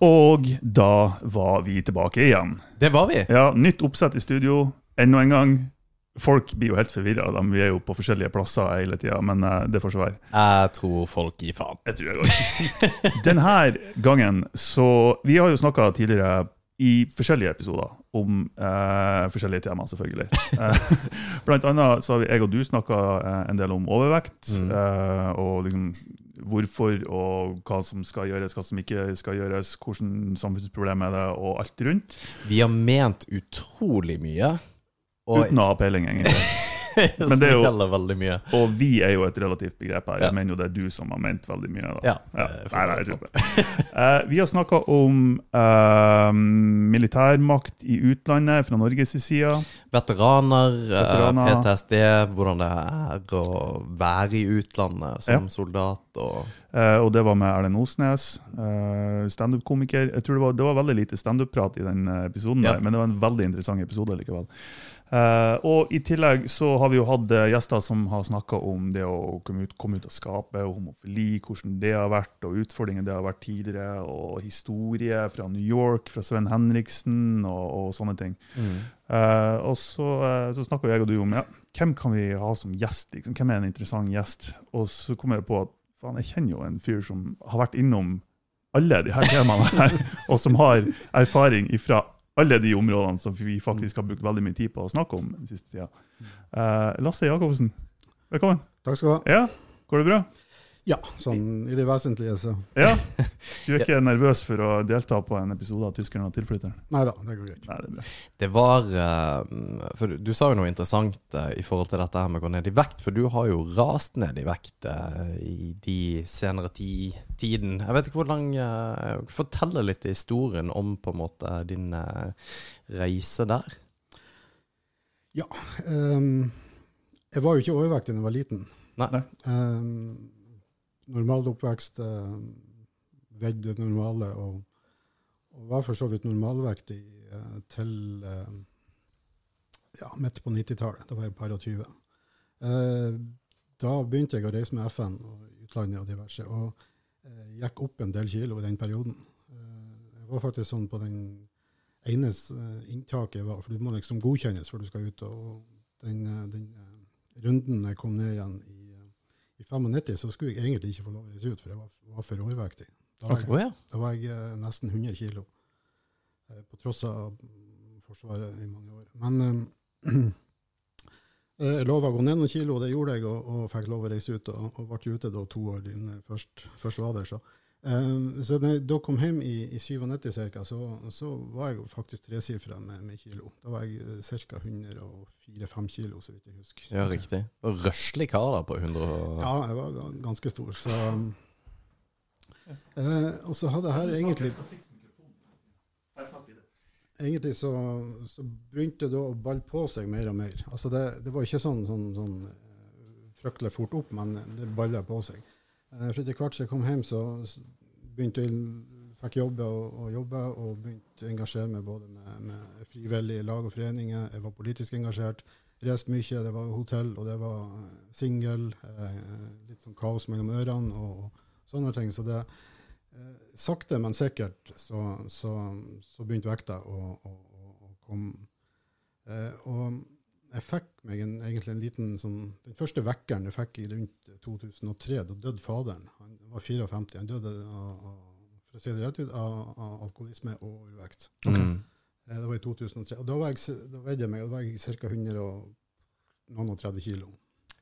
Og da var vi tilbake igjen. Det var vi. Ja, Nytt oppsett i studio enda en gang. Folk blir jo helt forvirra. Vi er jo på forskjellige plasser hele tida, men eh, det får så være. Jeg tror folk gir faen. Jeg tror jeg også. Denne gangen så Vi har jo snakka tidligere i forskjellige episoder om eh, forskjellige temaer, selvfølgelig. Eh, blant annet så har vi, jeg og du snakka eh, en del om overvekt, Mm. eh, og liksom hvorfor og hva som skal gjøres, hva som ikke skal gjøres, hvordan samfunnsproblem er det, og alt rundt. Vi har ment utrolig mye. Og Uten å ha peiling, egentlig. Men det er jo-. Og vi er jo et relativt begrep her. Ja. Jeg mener jo det er du som har ment veldig mye. Da. Ja, Ja. Nei, nei, jeg det. Eh, vi har snakka om uh, militærmakt i utlandet fra Norges side. Veteraner, Veteraner. Uh, PTSD, hvordan det er å være i utlandet som soldat. og Eh, og det var med Erlend Osnes, uh, standup-komiker. Jeg tror det var, det var veldig lite standup-prat i den eh, episoden, Ja. der, men det var en veldig interessant episode likevel. Eh, og i tillegg så har vi jo hatt eh, gjester som har snakka om det å komme ut, komme ut og skape, og homofili, hvordan det har vært, og utfordringer det har vært tidligere, og historie fra New York, fra Sven Henriksen, og, og sånne ting. Eh, og så, uh, så snakka jeg og du om ja, hvem kan vi ha som gjest. Liksom? Hvem er en interessant gjest? Og så kom jeg på at faen, jeg kjenner jo en fyr som har vært innom alle de her temaene her, og som har erfaring fra alle de områdene som vi faktisk har brukt veldig mye tid på å snakke om den siste tida. Uh, Lasse Jacobsen, velkommen. Takk skal du ha. Ja, går det bra? Ja, sånn i det vesentlige, så Ja? Du er ikke nervøs for å delta på en episode av 'Tyskeren og tilflytteren'? Nei da, det går greit. Nei, det. Det var eh, For du, du sa jo noe interessant eh, i forhold til dette her med å gå ned i vekt. For du har jo rast ned i vekt eh, i de senere ti, tiden. Jeg vet ikke hvor lang Fortell litt historien om på en måte din reise der. Ehm, jeg var jo ikke overvektig da jeg var liten. Nei. Um, normal oppvekst, uh, veid det normale, og, og var for så vidt normalvektig eh, til eh, ja, midt på 90-tallet. Da var jeg par og 20. Eh, da begynte jeg å reise med FN og utlandet og diverse, og eh, gikk opp en del kilo i den perioden. Eh, jeg var faktisk sånn på den ene eh, inntaket var, for du må liksom godkjennes før du skal ut. og den, eh, den eh, runden jeg kom ned igjen i, eh, i 95, så skulle jeg egentlig ikke få lov å reise ut, for jeg var, var for overvektig. Da var jeg, Å ja. da var jeg eh, nesten 100 kilo, eh, på tross av mm, Forsvaret i mange år. Men eh, eh, jeg lova å gå ned noen kilo, og det gjorde jeg, og, og fikk lov å reise ut. Og, og ble ute da to år innen jeg først, først var der. Så, Eh, så da jeg kom hjem i, i 97 cirka, så, så var jeg faktisk tresifra med, med kilo. Da var jeg eh, ca. 104-5 kilo, så vidt jeg husker. Ja, riktig. Og røslig kar da på 100 og Ja, jeg var ganske stor. Så, eh, og så hadde jeg her egentlig Egentlig så, så begynte det å balle på seg mer og mer. Altså det, det var ikke sånn, sånn, sånn eh, fryktelig fort opp, men det balla på seg. Eh, For etter hvert som jeg kom hjem, så begynte jeg fikk jobbe og, og jobbe, og begynte å engasjere meg både med, med frivillige lag og foreninger. Jeg var politisk engasjert. Reiste mye. Det var hotell, og det var singel. Eh, litt sånn kaos mellom ørene og, og sånne ting. Så det eh, Sakte, men sikkert så, så, så begynte vekta å, å, å komme. Eh, og jeg fikk meg en, egentlig en liten sånn Den første vekkeren jeg fikk i rundt 2003, da døde faderen. Han var 54. Han døde av, av for å si det rett ut, av, av alkoholisme og overvekt. Mm. Eh, Det var i 2003. Og da var jeg, da veide jeg meg, da var jeg ca. 100 og noen og 30 kilo.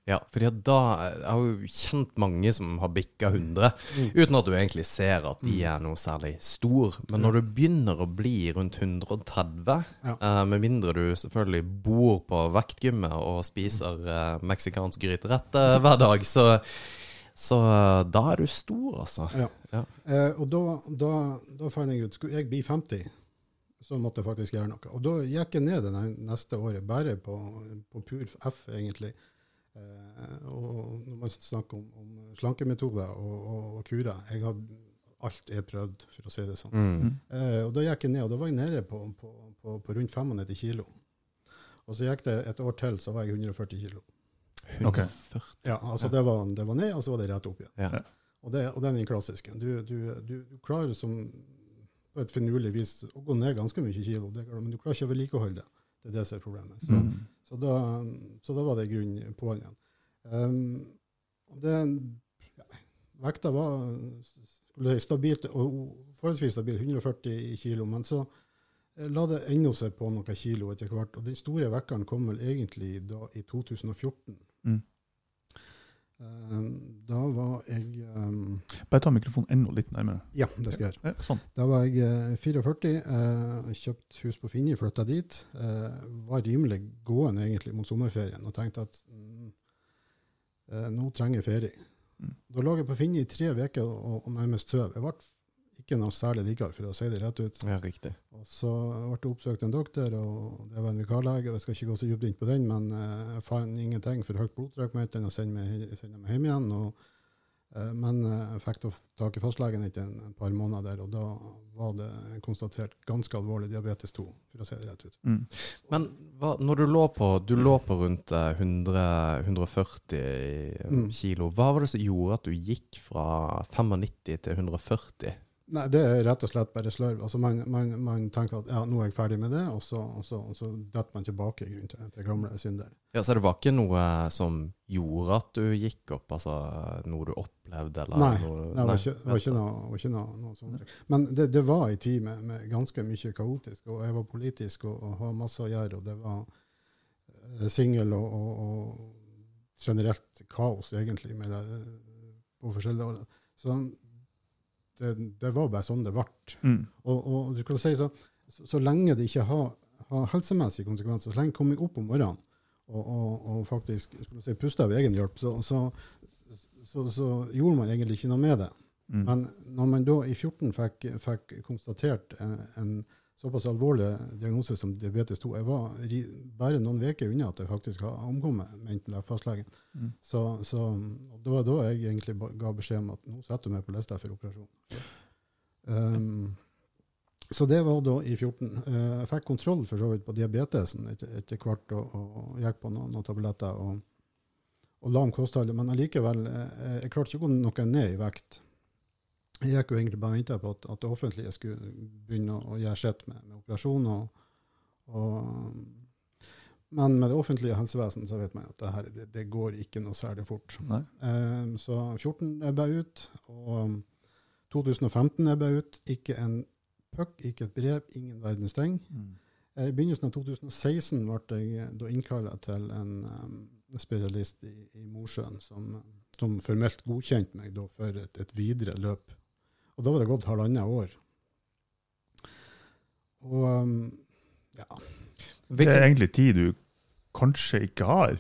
Ja, at da Jeg har jo kjent mange som har bikka 100, uten at du egentlig ser at de er noe særlig stor. Men når du begynner å bli rundt 130, Ja. eh, med mindre du selvfølgelig bor på vektgymmet og spiser eh, meksikansk gryterett eh, hver dag, så, så eh, da er du stor, altså. Ja. Ja. Eh, og da, da, da fant jeg ut Skulle jeg bli 50, så måtte jeg faktisk gjøre noe. Og da gikk jeg ned det neste året, bare på, på pur F, egentlig. Eh, og når man snakker om, om slankemetoder og, og, og kurer jeg har, Alt er prøvd, for å si det sånn. Mm. Eh, og da gikk jeg ned, og da var jeg nede på, på, på, på rundt 95 kilo. Og så gikk det et år til, så var jeg 140 kilo. 140. Ja, altså Ja. Det, var, det var ned, og så var det rett opp igjen. Ja. Og, det, og det, er den klassiske. Du, du, du, du klarer som på et finurlig vis å gå ned ganske mye kilo, det, men du klarer ikke å vedlikeholde det. Det er det som er problemet. Så, Mm. Så, da, så da var det grunn på igjen. Um, ja, vekta var si, stabilt, forholdsvis stabil, 140 kilo, men så eh, la det ennå seg på noen kilo etter hvert. Og den store vekkeren kom vel egentlig da i 2014. Mm. Um, da var jeg um, Bare ta mikrofonen enda litt nærmere. Ja, det skal jeg gjøre. Ja, sånn. Da var jeg eh, 44, eh, kjøpt hus på Finje, flytta dit. Eh, var rimelig gående egentlig mot sommerferien og tenkte at mm, eh, nå trenger jeg ferie. Mm. Da lå jeg på Finje i tre uker og, og nærmest sov. Jeg ble ikke noe særlig diggere, for å si det rett ut. Ja, riktig. Og så ble det oppsøkt en doktor, og det var en vikarlege. Jeg skal ikke gå så dypt inn på den, men eh, jeg fant ingenting for høyt blodtrykk mente han, og sendte meg, hjem igjen. Og, eh, men eh, jeg fikk tak i fastlegen etter en, en par måneder, og da var det konstatert ganske alvorlig diabetes 2, for å si det rett ut. Mm. Men hva, når du lå på, du lå på rundt eh, 100, 140 Mm. kilo, hva var det som gjorde at du gikk fra 95 til 140? Nei, det er rett og slett bare slørv. Altså man, man, man tenker at ja, nå er jeg ferdig med det, og så, og så, og så detter man tilbake i grunnen til, til gamle synder. Ja, Så det var ikke noe som gjorde at du gikk opp, altså noe du opplevde? Eller Nei, noe, Det var ikke, var ikke noe, var ikke noe, noe sånt. Men det, det var en tid med, med ganske mye kaotisk, og jeg var politisk og, og hadde masse å gjøre, og det var eh, singel og, og, og generelt kaos, egentlig, med det, eh, på forskjellige år. Så det, det var bare sånn det ble. Mm. Og, og du skulle si så, så, så lenge det ikke har, har helsemessige konsekvenser, så lenge jeg kommer opp om morgenen og, og, og faktisk skulle si, puster av egen hjelp, så, så, så, så gjorde man egentlig ikke noe med det. Mm. Men når man da i 14 fikk, fikk konstatert en, en såpass alvorlig diagnose som diabetes 2 Jeg var bare noen uker unna at jeg faktisk har omkommet, mente fastlegen. Mm. Så, så det var da jeg egentlig ga beskjed om at nå setter du meg på lista for operasjon. Um, så det var da i 14. Eh, jeg fikk kontroll for så vidt på diabetesen etter, etter hvert, og, og gikk på noen, noen tabletter og, og la om kostholdet. Men allikevel, jeg, jeg klarte ikke å gå noe ned i vekt. Jeg gikk jo egentlig bare og venta på at, at det offentlige skulle begynne å, gjøre sitt med, med operasjoner. Og, og, men med det offentlige helsevesenet så vet man at det, her, det, det går ikke noe særlig fort. Um, så 14 ebba ut, og 2015 ebba ut. Ikke en puck, ikke et brev, ingen verdens ting. Mm. Eh, I begynnelsen av 2016 ble jeg eh, da innkalla til en um, spesialist i, i Mosjøen som, som formelt godkjente meg for et, et videre løp. Og da var det gått halvannet år. Og um, ja. Det er egentlig tid du kanskje ikke har.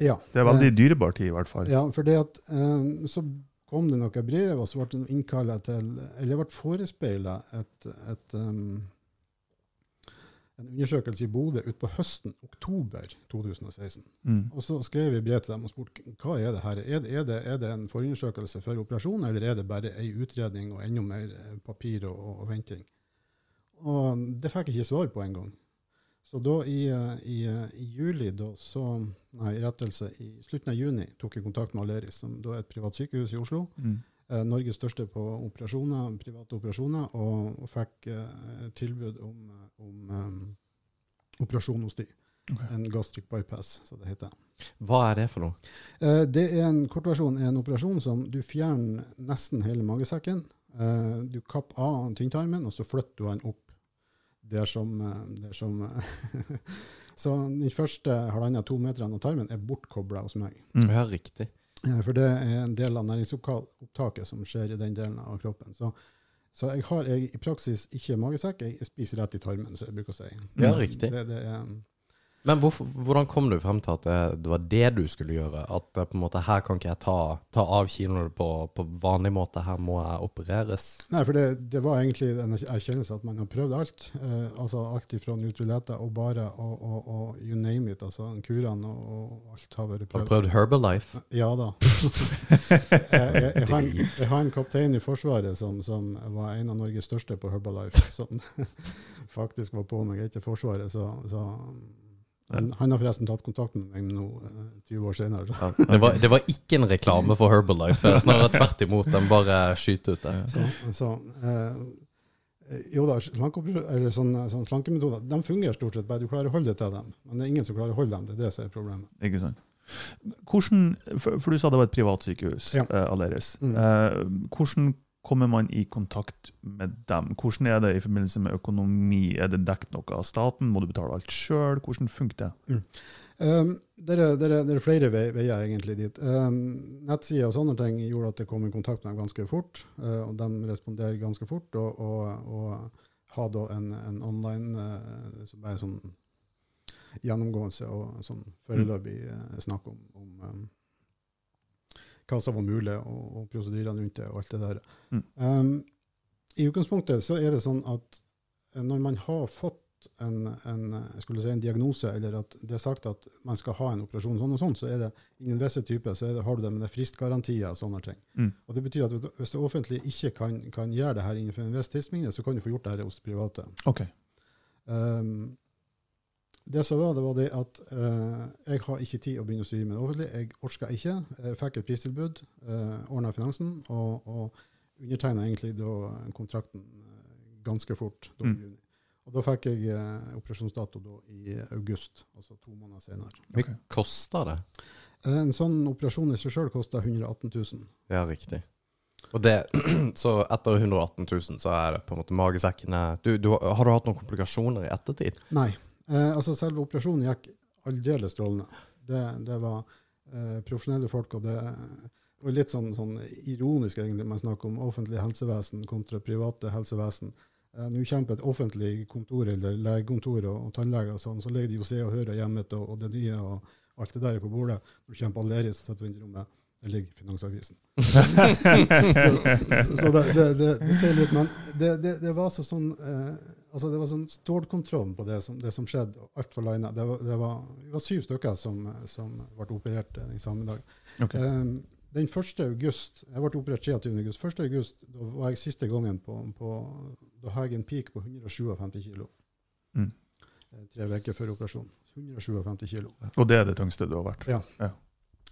ja. Det er veldig dyrebar tid, i hvert fall. Ja, for det at um, så kom det noen brev, og så ble det innkalla til Eller jeg ble forespeila et, et um, en undersøkelse i Bodø utpå høsten, oktober 2016. Mm. Og så skrev vi brev til dem og spurte hva er det her? Er det, er det, er det en forundersøkelse for operasjon, eller er det bare ei utredning og enda mer eh, papir og, og, og venting? Og det fikk jeg ikke svar på engang. Så da i, eh, i, eh, i juli, da så, nei, rettelse, i slutten av juni tok jeg kontakt med Aleris, som da er et privat sykehus i Oslo. Mm. Eh, Norges største på operasjoner, private operasjoner, og, og fikk eh, tilbud om, om eh, operasjon hos de. Okay. En gastric bypass, som det heter. hva er det for noe? Eh, det er en kortversjon er en operasjon som du fjerner nesten hele magesekken. Eh, du kapper av tynntarmen, og så flytter du den opp der som, eh, der som Så de første halvannen-to meterne av tarmen er bortkobla hos meg. Mm. Ja, riktig. For det er en del av næringsopptaket som skjer i den delen av kroppen. Så, så jeg har jeg, i praksis ikke magesekk, jeg spiser rett i tarmen, som jeg bruker å si. Ja, riktig. Det, det er, Men hvorfor, hvordan kom du frem til at det, det var det du skulle gjøre? At på en måte her kan ikke jeg ta, ta av kinoene på, på vanlig måte, her må jeg opereres? nei, for det, det var egentlig en erkjennelse at man har prøvd alt. Eh, altså alt fra Nutriletta og bare og, og, og you name it. altså Kurene og, og alt har vært prøvd. Har du prøvd. Herbalife? Ja da. jeg, jeg, jeg, har en, jeg har en kaptein i Forsvaret som, som var en av Norges største på Herbalife, som faktisk var på meg til Forsvaret. Så, så han, han har forresten tatt kontakt med meg nå, eh, 20 år senere. Ja. Det, var, det var ikke en reklame for Herbalife, snarere tvert imot. Den bare skyter ut det. Så, så eh, Eh, Jo da, eller sånn, sånn slankemetoder de fungerer stort sett, bare du klarer å holde deg til dem. Men det er ingen som klarer å holde dem. Det er det som er problemet. Ikke sant? Hvordan, for, for du sa det var et privatsykehus, Ja. eh, Aleris. Mm. Eh, hvordan kommer man i kontakt med dem? Hvordan er det i forbindelse med økonomi? Er det dekket noe av staten? Må du betale alt sjøl? Hvordan funker det? Um, det, er, det, er, det er flere veier egentlig dit. Um, Nettsider og sånne ting gjorde at jeg kom i kontakt med dem ganske fort. uh, og de responderer ganske fort. Og, og, og har da en, en online uh, som bare sånn gjennomgåelse og sånn foreløpig uh, snakk om, om um, hva som var mulig, og, og prosedyrene rundt det og alt det der. Mm. Um, I utgangspunktet så er det sånn at eh, når man har fått en, en, si en diagnose, eller at det er sagt at man skal ha en operasjon sånn og sånn, så er det innen visse typer så det, har du det med det fristgarantier og sånne ting. Mm. Og Det betyr at hvis det offentlige ikke kan, kan gjøre det her innenfor en viss tidsmengde, så kan du få gjort det her hos private. Okay. Um, det som var, det var det at eh, jeg har ikke tid å begynne å styre med det offentlige. Jeg orka ikke. Jeg fikk et pristilbud, uh, ordna finansen, og, og undertegna egentlig da kontrakten eh, ganske fort. Da, Mm. juni. Og da fikk jeg eh, operasjonsdato da i august, altså to måneder senere. Hvor Ok. mye koster det? Eh, En sånn operasjon i seg sjøl koster 118 000. Ja, riktig. Og det, så etter 118 000 så er det på en måte magesekkene du, du, Har du hatt noen komplikasjoner i ettertid? Nei. Eh, altså Selve operasjonen gikk aldeles strålende. Det, det var eh, profesjonelle folk, og det var litt sånn, sånn ironisk egentlig man snakker om offentlig helsevesen kontra private helsevesen. Eh, Nå kommer et offentlig kontor eller legekontor og, og tannleger, og sånn, så ligger de og ser og hører hjemme og, og det nye og alt det der på bordet. Når du kommer på Aleris, så sitter du inne i rommet. Der ligger Finansavisen. så så det, det, det, det sier litt, men det, var så sånn eh, altså Det var sånn stålkontrollen på det som, det som skjedde. Alt var lina. Det var, det var, vi var syv stykker som, som ble operert eh, den samme dag. Okay. Um, den 1. august, jeg ble operert 23. august, 1. august da var jeg siste gangen på, på Da har jeg en peak på 157 kilo. Mm. Eh, Tre uker før operasjonen. 157 kilo. Og det er det tyngste du har vært? Ja. Ja.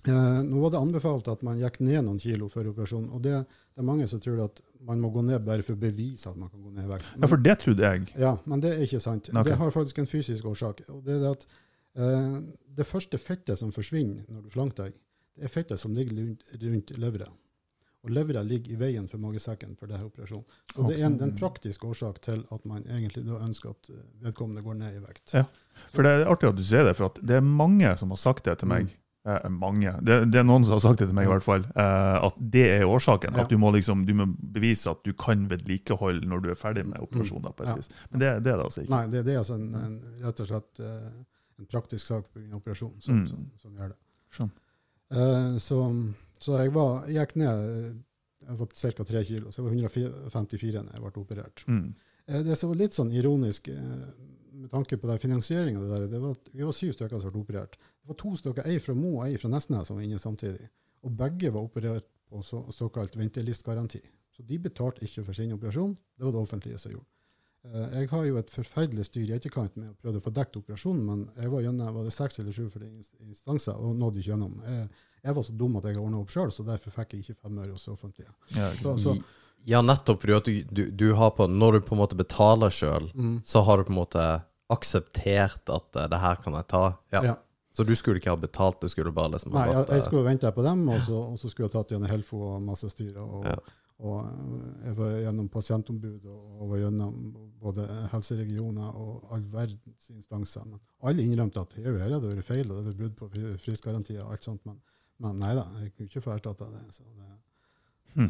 Eh, nå var det anbefalt at man gikk ned noen kilo før operasjonen. og det, det er mange som tror at man må gå ned bare for å bevise at man kan gå ned i vekt. Ja, for det trodde jeg. Ja, men det er ikke sant. Okay. Det har faktisk en fysisk årsak. og Det er det at eh, det første fettet som forsvinner når du slanker deg, det er fettet som ligger rundt, rundt levra. Og levra ligger i veien for magesekken for denne operasjonen. Så det er en, en praktisk årsak til at man egentlig ønsker at eh, vedkommende går ned i vekt. Ja. For det er artig at du sier det, for at det er mange som har sagt det til meg. Eh, mange. Det, det er noen som har sagt det til meg, i Mm. Hvert fall. Eh, at det er årsaken. Ja. At du må, liksom, du må bevise at du kan vedlikeholde når du er ferdig med operasjoner. på et Ja. vis. Men det, det er det altså ikke. Nei, det, det er altså en, en, rett og slett eh, en praktisk sak pga. operasjonen som, Mm. som, som gjør det. Sånn. Eh, så, så jeg, var, gikk ned jeg jeg var ca. 3 kilo, så jeg var 154 da jeg ble operert. Mm. Eh, Det som var litt sånn ironisk eh, med tanke på finansieringa, det, der, det var vi var syv stykker som ble operert. Det var to stykker, ei fra Mo og ei fra Nesna, som var inne samtidig. Og begge var operert på så, såkalt ventelistgaranti. Så de betalte ikke for sin operasjon, det var det offentlige som gjorde. Eh, Jeg har jo et forferdelig styr i etterkant med å prøve å få dekket operasjonen, men jeg var gjennom var det seks eller sju instanser og nådde ikke gjennom. Jeg, jeg var så dum at jeg ordna opp sjøl, så derfor fikk jeg ikke fem øre hos det offentlige. Ja, Så, så, Ja, nettopp fordi at du, du, du har på Når du på en måte betaler sjøl, mm, så har du på en måte akseptert at eh, det her kan jeg ta. Ja. ja. Så du skulle ikke ha betalt, du skulle bare liksom ha Nei, jeg, jeg skulle venta på dem, og så, og så skulle jeg tatt gjennom Helfo og masse styre. Og, Ja. og eh, jeg var gjennom pasientombud og, og var gjennom både helseregioner og all verdens instanser. Men alle innrømte at her hadde det vært feil, og det var brudd på fri- fristgarantier og alt sånt. Men, men nei da, jeg kunne ikke få erstatta det. Så det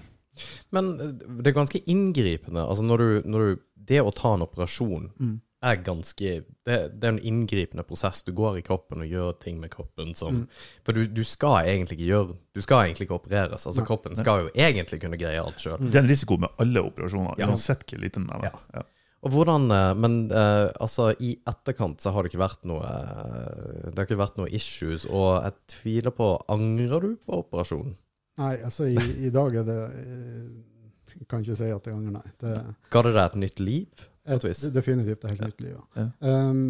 Men eh, det er ganske inngripende. Altså når du, når du Det å ta en operasjon mm. Er ganske det, det er en inngripende prosess. Du går i kroppen og gjør ting med kroppen som Mm. For du, du skal egentlig ikke gjøre Du skal egentlig ikke opereres. Altså Nei. Kroppen skal jo egentlig kunne greie alt sjøl. Det er en risiko med alle operasjoner, Ja. uansett hvor liten den er. Ja. Ja. Og hvordan eh, Men eh, altså, i etterkant så har det ikke vært noe eh, Det har ikke vært noe issues, og jeg tviler på Angrer du på operasjonen? Nei, altså i, i dag er det eh, Jeg kan ikke si at jeg angrer, nei. Det, Ga det deg et nytt liv? Et vis? Det- Definitivt et helt nytt liv. Ja. Um,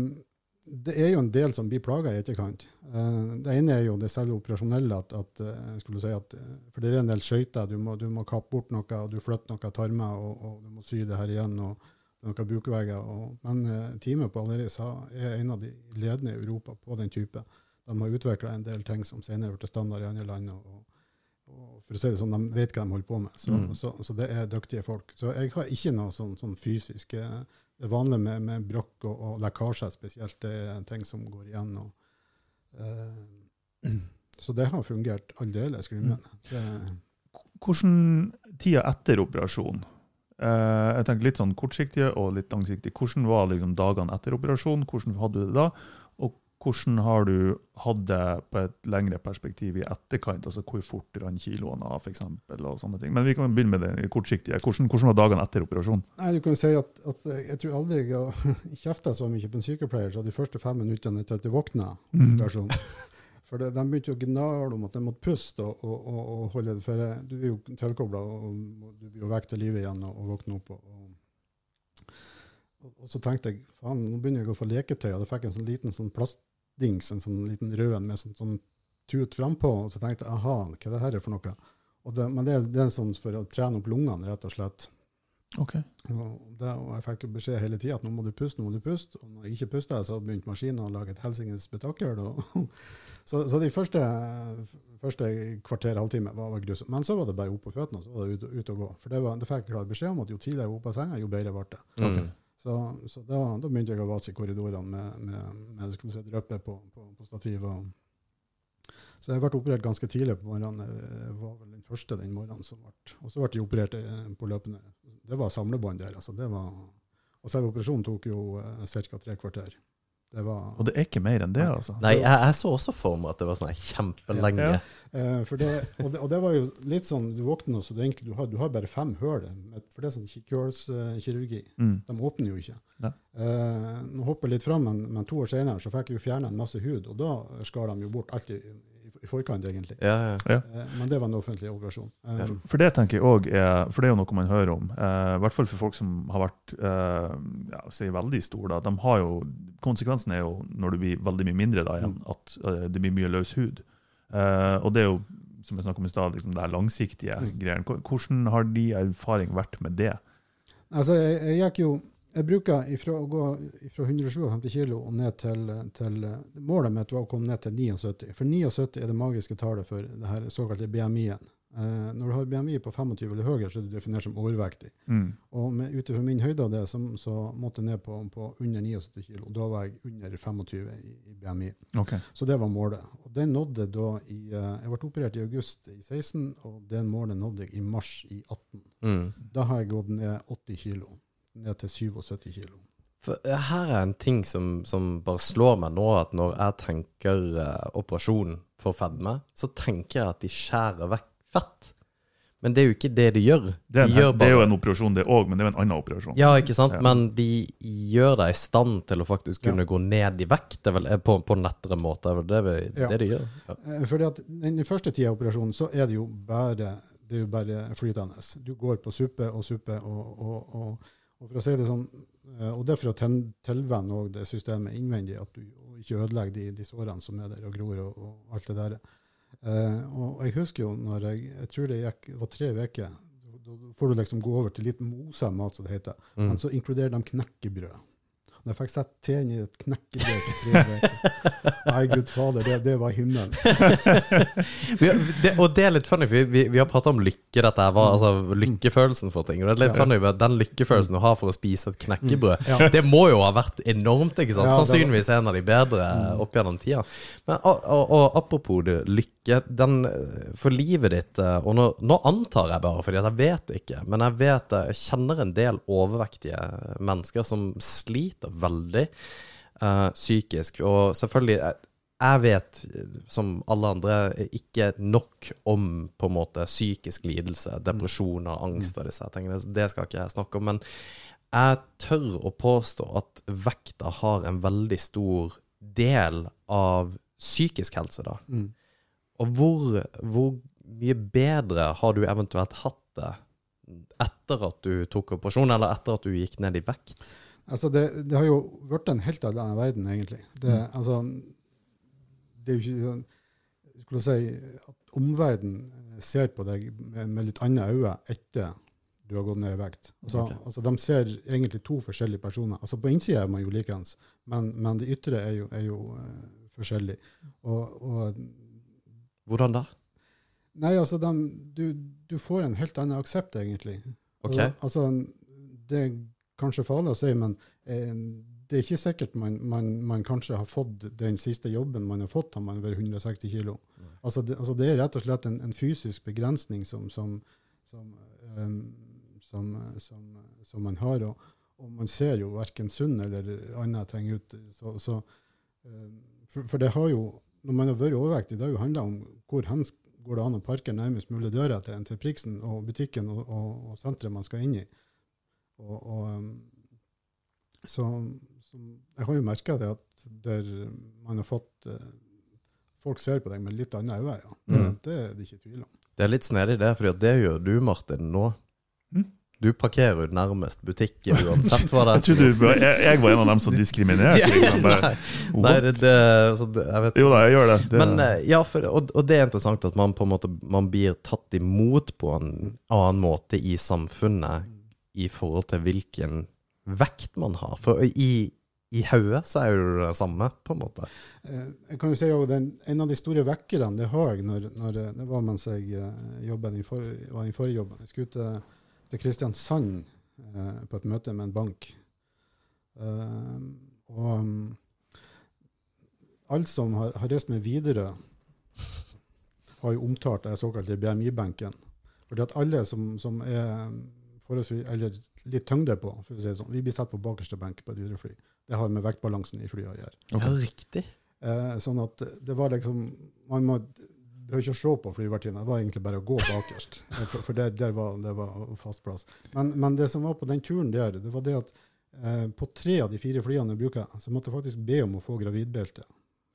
det er jo en del som blir plaga i etterkant. Uh, det ene er jo det selve operasjonelle. At, at, uh, si at, uh, for det er en del skøyter. Du du må kappe bort noe, og du flytter noe tarmer, og, og du må sy det her igjen. Og, er noen bukevegger. Og, men uh, teamet på Aleris er en av de ledende i Europa på den type. De har utvikla en del ting som senere ble standard i andre land. Og, og, for å si det sånn, De vet hva de holder på med. Så, Mm. så, så det er dyktige folk. Så jeg har ikke noe sånn, sånn fysisk eh, Det er vanlig med, med brokk og, og lekkasjer spesielt. Det er ting som går igjen. Og, uh, så det har fungert aldeles glimrende. Det- Hvordan tida etter operasjon? Uh, jeg tenker Litt sånn kortsiktige og litt langsiktige. Hvordan var liksom dagene etter operasjon? Hvordan hadde du det da? Og hvordan har du hatt det på et lengre perspektiv i etterkant? Altså hvor fort rant kiloene av, f.eks. og sånne ting. Men vi kan begynne med det kortsiktige. Hvordan, hvordan var dagene etter operasjonen? Nei, du kan si at, at jeg tror aldri jeg har kjefta så mye på en sykepleier så de første fem minuttene etter at jeg våkna. Mm. For det, de begynte å gnale om at de måtte puste og, og, og, og holde det. For du er jo tilkobla, og du blir jo vekk til livet igjen og, og våkne opp. Og, og, så tenkte jeg faen, nå begynner jeg å få leketøy. Og det fikk en sånn liten sånn plastdings, en sånn liten rød en med sånn, sånn tut frampå. Og så tenkte jeg aha, hva er det her for noe? Og det, men det, det er sånn for å trene opp lungene, rett og slett. Ok. Og, det, og jeg fikk beskjed hele tida at nå må du puste, nå må du puste. Og når jeg ikke pusta, så begynte maskinen å lage et helsingens spetakkel. Så, så de første, første kvarter, halvtime var, var grusomt. Men så var det bare opp på føttene og så var det ut, ut og gå. For det, var, det fikk jeg klar beskjed om at jo tidligere jeg var oppe av senga, jo bedre ble det. Mm. Så, så da, da begynte jeg å vase i korridorene med, med, med si, dryppe på, på, på stativ. Så jeg ble operert ganske tidlig på morgenen. Jeg var vel den første den morgenen som ble Og så ble jeg operert eh, på løpende. Det var samlebånd der. altså det var, Og selve operasjonen tok jo eh, ca. tre kvarter. Det var Og det er ikke mer enn det, altså. Nei, jeg, jeg så også for meg at det var sånn kjempelenge. Ja. Eh, for det, og, det, og det var jo litt sånn Du våkner så du egentlig du har, du har bare fem hull. For det er sånn kikkhullskirurgi. Mm. De åpner jo ikke. Nei. Eh, nå hopper jeg litt fram, men, men to år senere så fikk jeg jo fjerna en masse hud, og da skar de jo bort alt i, i, forkant, egentlig. Ja, ja. Eh, men det var en offentlig operasjon. Ja. For det tenker jeg også er, for det er jo noe man hører om, eh, i hvert fall for folk som har vært eh, ja, si veldig store. Da, de har jo, konsekvensen er jo, når du blir veldig mye mindre da igjen, at eh, det blir mye løs hud. Eh, og det er jo, som jeg snakket om i stad, liksom det er langsiktige Mm. greiene. Hvordan har de erfaring vært med det? Altså, jeg, jeg gikk jo jeg bruker ifra å gå fra 157 kg og ned til, til Målet mitt var å komme ned til 79. For 79 er det magiske tallet for det her såkalte BMI-en. Eh, når du har BMI på 25 eller høyere, så er du definert som overvektig. Mm. Og ut ifra min høyde av det, så, så måtte jeg ned på, på under 79 kg. Og da var jeg under 25 i, i BMI. Okay. Så det var målet. Og det nådde da i eh, Jeg ble operert i august i 16, og den målet nådde jeg i mars i 18. Mm. Da har jeg gått ned 80 kg. Ned til 77 kg. For eh, her er en ting som, som bare slår meg nå, at når jeg tenker eh, operasjon for fedme, så tenker jeg at de skjærer vekk fett. Men det er jo ikke det de gjør. Det, er de gjør det er jo en operasjon, det òg, men det er jo en annen operasjon. Ja, ikke sant? Ja. Men de gjør deg i stand til å faktisk kunne Ja. gå ned i vekt det er vel, eh, på, på en lettere måte. Det er vel det, Ja. det de gjør. Ja. Fordi at den, den første tida av operasjonen så er det jo bare, det er jo bare flytende. Du går på suppe og suppe, og, og, og, og for å si det sånn, eh, og det er for å tilvenne også det systemet innvendig, at du ikke ødelegger de, de sårene som er der og gror og, og alt det der. Eh, og jeg husker jo når jeg, jeg tror det gikk, var tre uker, da får du liksom gå over til litt mosa mat, som det heter. Mm. Men så inkluderer de knekkebrød. Når jeg fikk sett tennene i et knekkebrød på tre uker Nei, gud fader, det, det var himmelen. Vi, det, og det er litt funny, for vi, vi, har pratet om lykke. Dette her altså lykkefølelsen for ting. Og det er litt Ja. funny Den lykkefølelsen du har for å spise et knekkebrød, Ja. det må jo ha vært enormt. ikke sant? Ja, Sannsynligvis en av de bedre opp gjennom tida. Men og, og, og apropos det, lykke den, eh, For livet ditt eh, Og nå, nå antar jeg bare, fordi jeg vet ikke, men jeg vet eh, jeg kjenner en del overvektige mennesker som sliter veldig Uh, psykisk. Og selvfølgelig jeg, vet, eh, som alle andre, ikke nok om på en måte psykisk lidelse, depresjoner, angst og disse tingene. Det skal ikke jeg snakke om. Men jeg tør å påstå at vekta har en veldig stor del av psykisk helse, da. Mm. Og hvor, hvor mye bedre har du eventuelt hatt det etter at du tok operasjon, eller etter at du gikk ned i vekt? Altså det, det har jo vært en helt annen verden, egentlig. Det, altså, det er jo ikke sånn- Skulle si at omverdenen ser på deg med, med litt andre øyne etter du har gått ned i vekt. Altså, okay. altså, de ser egentlig to forskjellige personer. Altså, på innsida er man jo likeens, men, men det ytre er jo, er jo uh, forskjellig. Og, og Hvordan da? Nei, altså, de, du, du får en helt annen aksept, egentlig. Ok. Altså, det kanskje farlig å si, men eh, det er ikke sikkert man, man, man kanskje har fått den siste jobben man har fått, har man vært 160 kilo. Altså altså det er rett og slett en, en fysisk begrensning som, som, som, eh, som, som, som man har. Og, og man ser jo verken sunn eller andre ting ut. Så, så, eh, for, for det har jo, når man har vært overvektig, det har jo handla om hvor hen går det an å parke nærmest mulig døra til, til Priksen og butikken og, og, og senteret man skal inn i. Og, og, um, så, så jeg har jo merka det at der man har fått eh, Folk ser på deg med litt andre øyne, ja. Det, Mm. det er det ikke tvil om. Det er litt snedig det, for det gjør du, Martin, nå. Mm. Du parkerer jo nærmest butikken uansett hva det Jeg du, jeg, jeg var en av dem som diskriminerte. Liksom. Bare, Nei, det, det, så det Jeg vet Jo da, jeg gjør det. det Men eh, ja, for, og, og det er interessant at man på en måte Man blir tatt imot på en annen måte i samfunnet i forhold til hvilken vekt man har. For i, i hodet så er jo det samme, på en måte. Eh, Jeg kan jo si den, En av de store vekkerne det har jeg når, når det, det var mens jeg eh, jobbet i var i forrige jobben. Jeg skulle til, til Kristiansand eh, på et møte med en bank. Eh, og um, som har, har reist med Widerøe, har jo omtalt den såkalte BMI-benken. Fordi at alle som, som er forholdsvis, eller litt tyngde på, for å si det sånn, vi blir satt på bakerste benk på et Widerøe-fly. Det har med vektbalansen i flyet å gjøre. Okay. Ja, riktig. Eh, sånn at det var liksom Man må behøver ikke å se på flyvertinna, det var egentlig bare å gå bakerst. Eh, For, for der, der var det var fast plass. Men, men det som var på den turen der, det var det at eh, på tre av de fire flyene jeg bruker, så måtte jeg faktisk be om å få gravidbelte.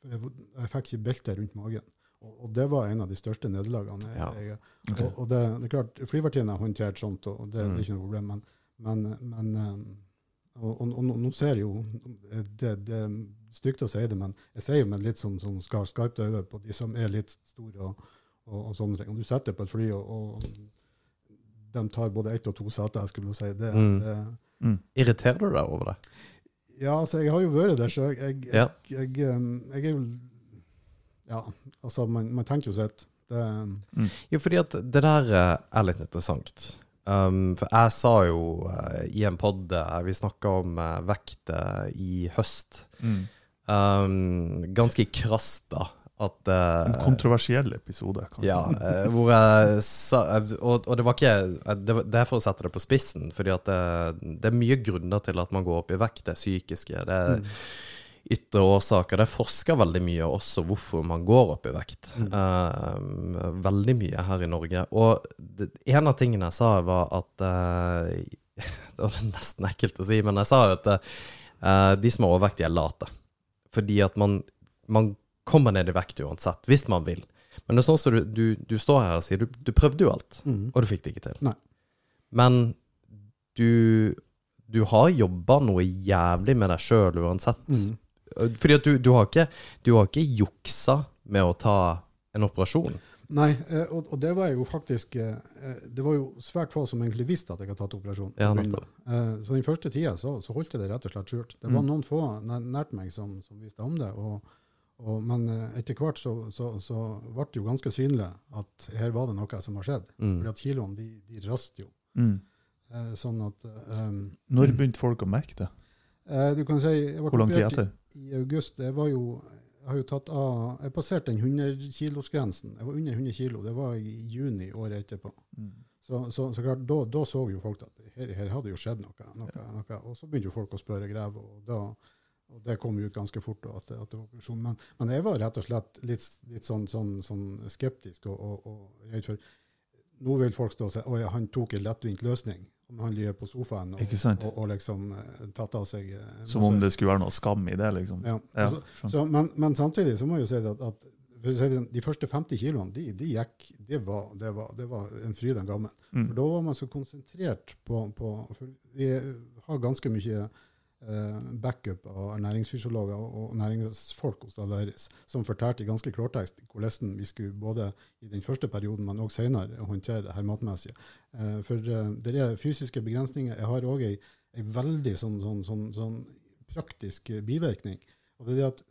For jeg, jeg fikk ikke belte rundt magen. Og, det var en av de største nederlagene. Ja. jeg- Ok. Og, og det, det er klart, flyvertinna håndtert sånt, og det, det Mm. er ikke noe problem. Men, men, men eh, og, og, og nå ser jeg jo det, det er stygt å si det, men jeg ser jo med litt sånn, sånn skar, skarpt øye på de som er litt store og, og, sånne ting. Om du setter på et fly, og, de tar både ett og to seter, skulle si det, Mm. det Mm. Irriterer du deg over det? Ja, altså, jeg har jo vært der, så jeg, jeg, Ja. jeg, jeg, jeg er jo Ja, altså, man, man tenker jo sitt. Det, Jo, fordi at det der eh, er litt interessant. Um, for jeg sa jo uh, i en pod vi snakka om uh, vekt eh, i høst, Mm. um, ganske krast da, at uh, En kontroversiell episode. kanskje. Ja, eh, hvor jeg sa eh, Og, og det var ikke eh, det, var, det er for å sette det på spissen, fordi at det, det er mye grunner til at man går opp i vekt. Det er psykiske, det er ytre årsaker. Det er forska veldig mye også hvorfor man går opp i vekt. Mm. Uh, veldig mye her i Norge. Og det, en av tingene jeg sa, var at uh, Det var nesten ekkelt å si, men jeg sa at uh, de som er overvektige, er late. Fordi at man, man kommer ned i vekt uansett, hvis man vil. Men det er sånn som du, du, du står her og sier, du, du prøvde jo alt, mm. og du fikk det ikke til. Nei. Men du, du har jobba noe jævlig med deg sjøl uansett. Mm. Fordi at du, du har ikke Du har ikke juksa med å ta en operasjon. Nei, eh, og, og det var jo faktisk eh, eh, Det var jo svært få som egentlig visste at jeg hadde tatt operasjon. Ja. Eh, Så den første tida så, så holdt jeg det rett og slett skjult. Det var Mm. noen få nært meg som, som visste om det. Og, og, men etter hvert så, så, så ble det jo ganske synlig at her var det noe som har skjedd. Mm. Fordi at kiloene de, de rast jo. Mm. Eh, Sånn at um, Når begynte folk å merke det? Eh, Du kan si jeg Hvor lang tid etter? I, i august. Jeg var jo jeg har jo tatt av, jeg passerte den 100-kilosgrensen. Jeg var under 100 kilo. Det var i juni året etterpå. Mm. Så, så, så klart, da, da så jo folk at her, her hadde jo skjedd noe, noe, noe. Og så begynte jo folk å spørre Greve, og, da, og det kom jo ut ganske fort at, at det var operasjon. Men, men jeg var rett og slett litt, litt sånn, sånn, sånn skeptisk og, og, og redd for Nå vil folk stå og si at han tok en lettvint løsning. Han ligger på sofaen og, og, og liksom eh, tatt av seg masse. Som om det skulle være noe skam i det, liksom. ja. Ja, Altså, så, men, men samtidig så må jeg jo si at, at de første 50 kiloene, de, de gikk, det var, det, var, det var en fryd en gammel. Mm. For da var man så konsentrert på, på For vi har ganske mye eh, backup av ernæringsfysiologer og næringsfolk hos Aleris, som fortalte i ganske klartekst hvordan vi skulle både i den første perioden, men også senere håndtere det her matmessige. Eh, for eh, det er fysiske begrensninger. Jeg har òg ei, ei, veldig sånn, sånn, sånn, sånn praktisk bivirkning. og det er det at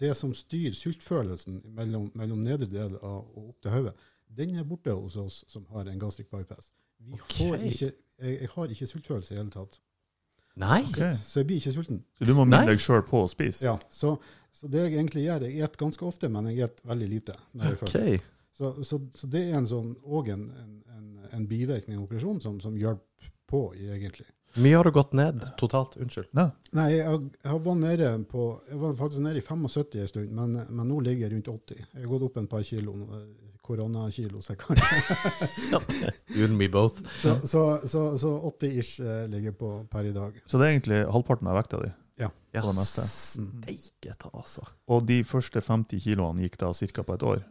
det som styrer sultfølelsen mellom, mellom nedre del av, og opp til hodet, den er borte hos oss som har en gastric bypass. Vi Okay. får ikke, jeg, jeg har ikke sultfølelse i det hele tatt, Nei! Okay. så jeg blir ikke sulten. Så du må minne deg sjøl på å spise? Ja, så, så det jeg egentlig gjør, jeg spiser ganske ofte, men jeg spiser veldig lite. når jeg Ok. full. Så, så, så det er en sånn, og en, en, en, en bivirkning av operasjonen som, som hjelper på, egentlig. Mye har du gått ned totalt? Unnskyld. Nei. Nei, jeg, jeg var nede på, jeg var faktisk nede i 75 en stund, men, men nå ligger jeg rundt 80. Jeg har gått opp en par kilo, nå, koronakilo, så, jeg kan- You and me both. så, så, så, så 80-ish eh, ligger på per i dag. Så det er egentlig halvparten av vekta di. Ja, På det steike ta, altså. Og de første 50 kiloene gikk da ca. på et år?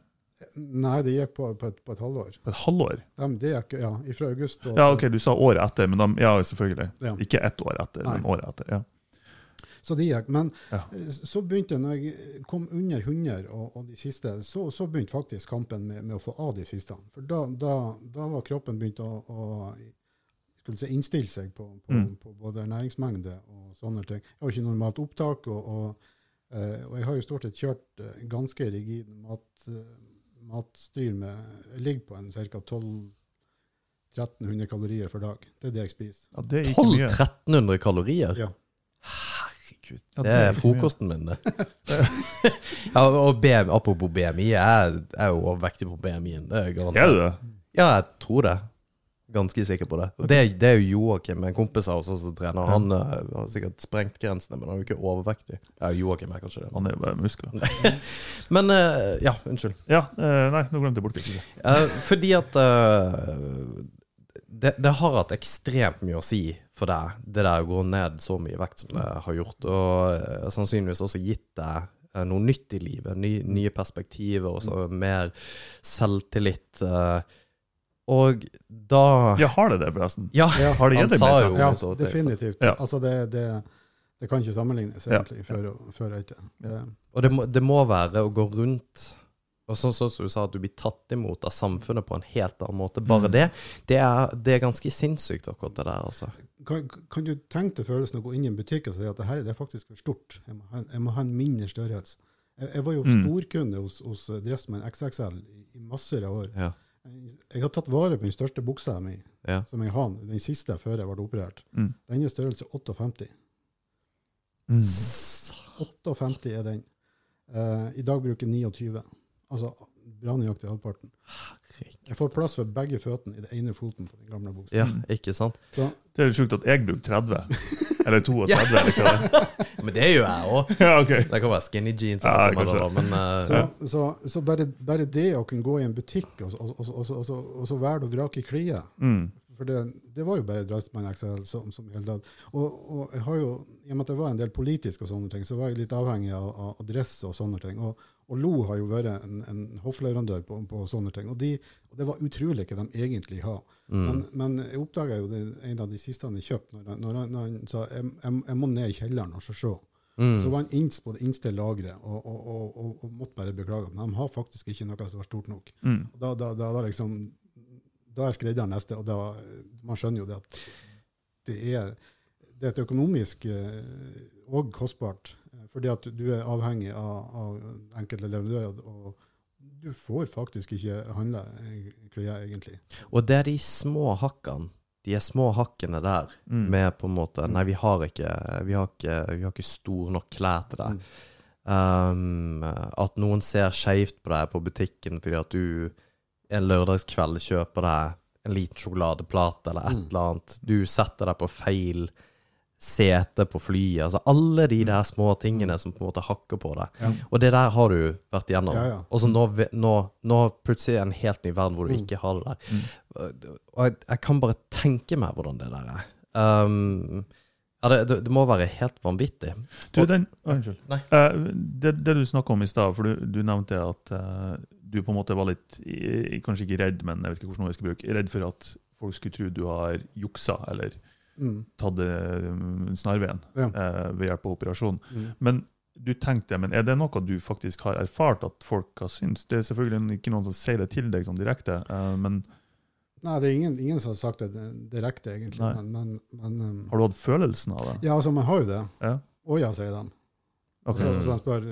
Nei, det gikk på, på, et, på et halvår. På et halvår? De, det gikk, ja, fra august og Ja, OK, du sa året etter, men de, ja, selvfølgelig. Ja. Ikke ett år etter, Nei. men året etter. ja. Så det gikk. Men Ja. eh, så begynte når jeg kom under 100 og, og de siste, så, så begynte faktisk kampen med, med å få av de siste. For da, da, da var kroppen begynt å, å skulle si, innstille seg på, på, Mm. på både næringsmengde og sånne ting. Jeg har ikke normalt opptak, og, og, eh, og jeg har jo stort sett kjørt eh, ganske rigid mat, matstyr med Jeg ligger på en ca. 12 1300 kalorier for dag. Det er det jeg spiser. ja det er ikke mye. 1200-1300 kalorier? Ja. Herregud. Ja, det er frokosten min, det. ja, og BM, apropos BMI, jeg er jo overvektig på BMI-en. Det er garantert. Er du det? Ja, jeg tror det. Ganske sikker på det. Og det, det er jo Joakim, en kompis av oss som trener. Han eh, har sikkert sprengt grensene, men han er jo ikke overvektig. Ja, Joakim er kanskje det. Han er jo bare muskler. Men uh, Ja, unnskyld. Ja, uh, nei, nå glemte jeg bort det. Fordi at det, det har hatt ekstremt mye å si for deg, det der å gå ned så mye vekt som det har gjort. Og eh, sannsynligvis også gitt deg eh, noe nytt i livet. Ny, nye perspektiver og så mer selvtillit. eh, og da Ja, har det det, forresten? Ja, Ja, Har det gitt deg mer selvtillit? Ja, så definitivt. Ja. Altså det, det, det kan ikke sammenlignes Ja. egentlig før og, før og etter. Det, Og det må, det må være å gå rundt og sånn som du sa, at du blir tatt imot av samfunnet på en helt annen måte. Bare Mm. det, det er, det er ganske sinnssykt, akkurat det der. altså. kan, kan du tenke deg følelsen av å gå inn i en butikk og si at det her det er faktisk for stort? Jeg må ha jeg må ha en mindre størrelse. Jeg, jeg var jo Mm. storkunde hos, hos Dressmann XXL i, i masser av år. Ja. Jeg, jeg har tatt vare på den største buksa mi, Ja. som jeg har, den siste før jeg ble operert. Mm. Den er størrelse 58. Mm. 58 er den. Uh, I dag bruker jeg 29. Altså bra nøyaktig halvparten. Jeg får plass for begge føttene i det ene foten på den gamle buksa. ja, ikke sant? Så, Det er litt sjukt at jeg bruker 30. Eller 32, eller hva det er. Men det gjør jeg òg. Ja, okay. Det kan være skinny jeans, Ja, kanskje. men uh, så, så, så bare, bare det å kunne gå i en butikk og, og, og, og, og, og så velge å vrake klær Mm. For det, det var jo bare Dressman XL som, som hele tatt. Og, og jeg har jo, i og med at det var en del politisk og sånne ting, så var jeg litt avhengig av, av dress og sånne ting. Og, og Lo har jo vært en, en hoffleverandør på, på sånne ting. Og, de, og det var utrolig hva de egentlig har. mm. Men, men jeg oppdaga jo det, en av de siste han kjøpte, når, når, han- når han sa jeg, jeg, jeg må ned i kjelleren og så se. Mm. Så var han inns på det innste lageret og, og, og, og, og måtte bare beklage. Men de har faktisk ikke noe som var stort nok. Mm. Og Da, da, da, da liksom da er skredderen neste, og da, man skjønner jo det at det er, det er et økonomisk eh, og kostbart, fordi at du er avhengig av, av enkelte leverandører, og du får faktisk ikke handle tror klær, egentlig. Og det er de små hakkene, de er små hakkene der, Mm. med på en måte Nei, vi har ikke, vi har ikke, vi har ikke stor nok klær til deg. Um, at noen ser skeivt på deg på butikken fordi at du en lørdagskveld kjøper deg en liten sjokoladeplate eller et Mm. eller annet. Du setter deg på feil sete på flyet. Altså alle de der små tingene som på en måte hakker på deg. Ja. Og det der har du vært igjennom. Ja, ja. Og så nå, nå, nå plutselig er det en helt ny verden hvor du Mm. ikke har det der. Mm. Og jeg, jeg kan bare tenke meg hvordan det der er. Um, ja, det, det, det må være helt vanvittig. Du, den, unnskyld. Nei. Eh, det, det du snakka om i stad, for du, du nevnte at uh, du på en måte var litt Kanskje ikke redd, men jeg vet ikke hvordan jeg skal bruke. Redd for at folk skulle tro du har juksa, eller Mm. tatt eh, snarveien Ja. eh, ved hjelp av operasjon. Mm. Men du tenkte, men er det noe du faktisk har erfart at folk har syntes? Det er selvfølgelig ikke noen som sier det til deg sånn direkte, eh, men Nei, det er ingen, ingen som har sagt det direkte, egentlig. Men, men, men um, har du hatt følelsen av det? Ja, altså, man har jo det. Ja. Å ja, sier de. Okay. Så, Mm. så de spør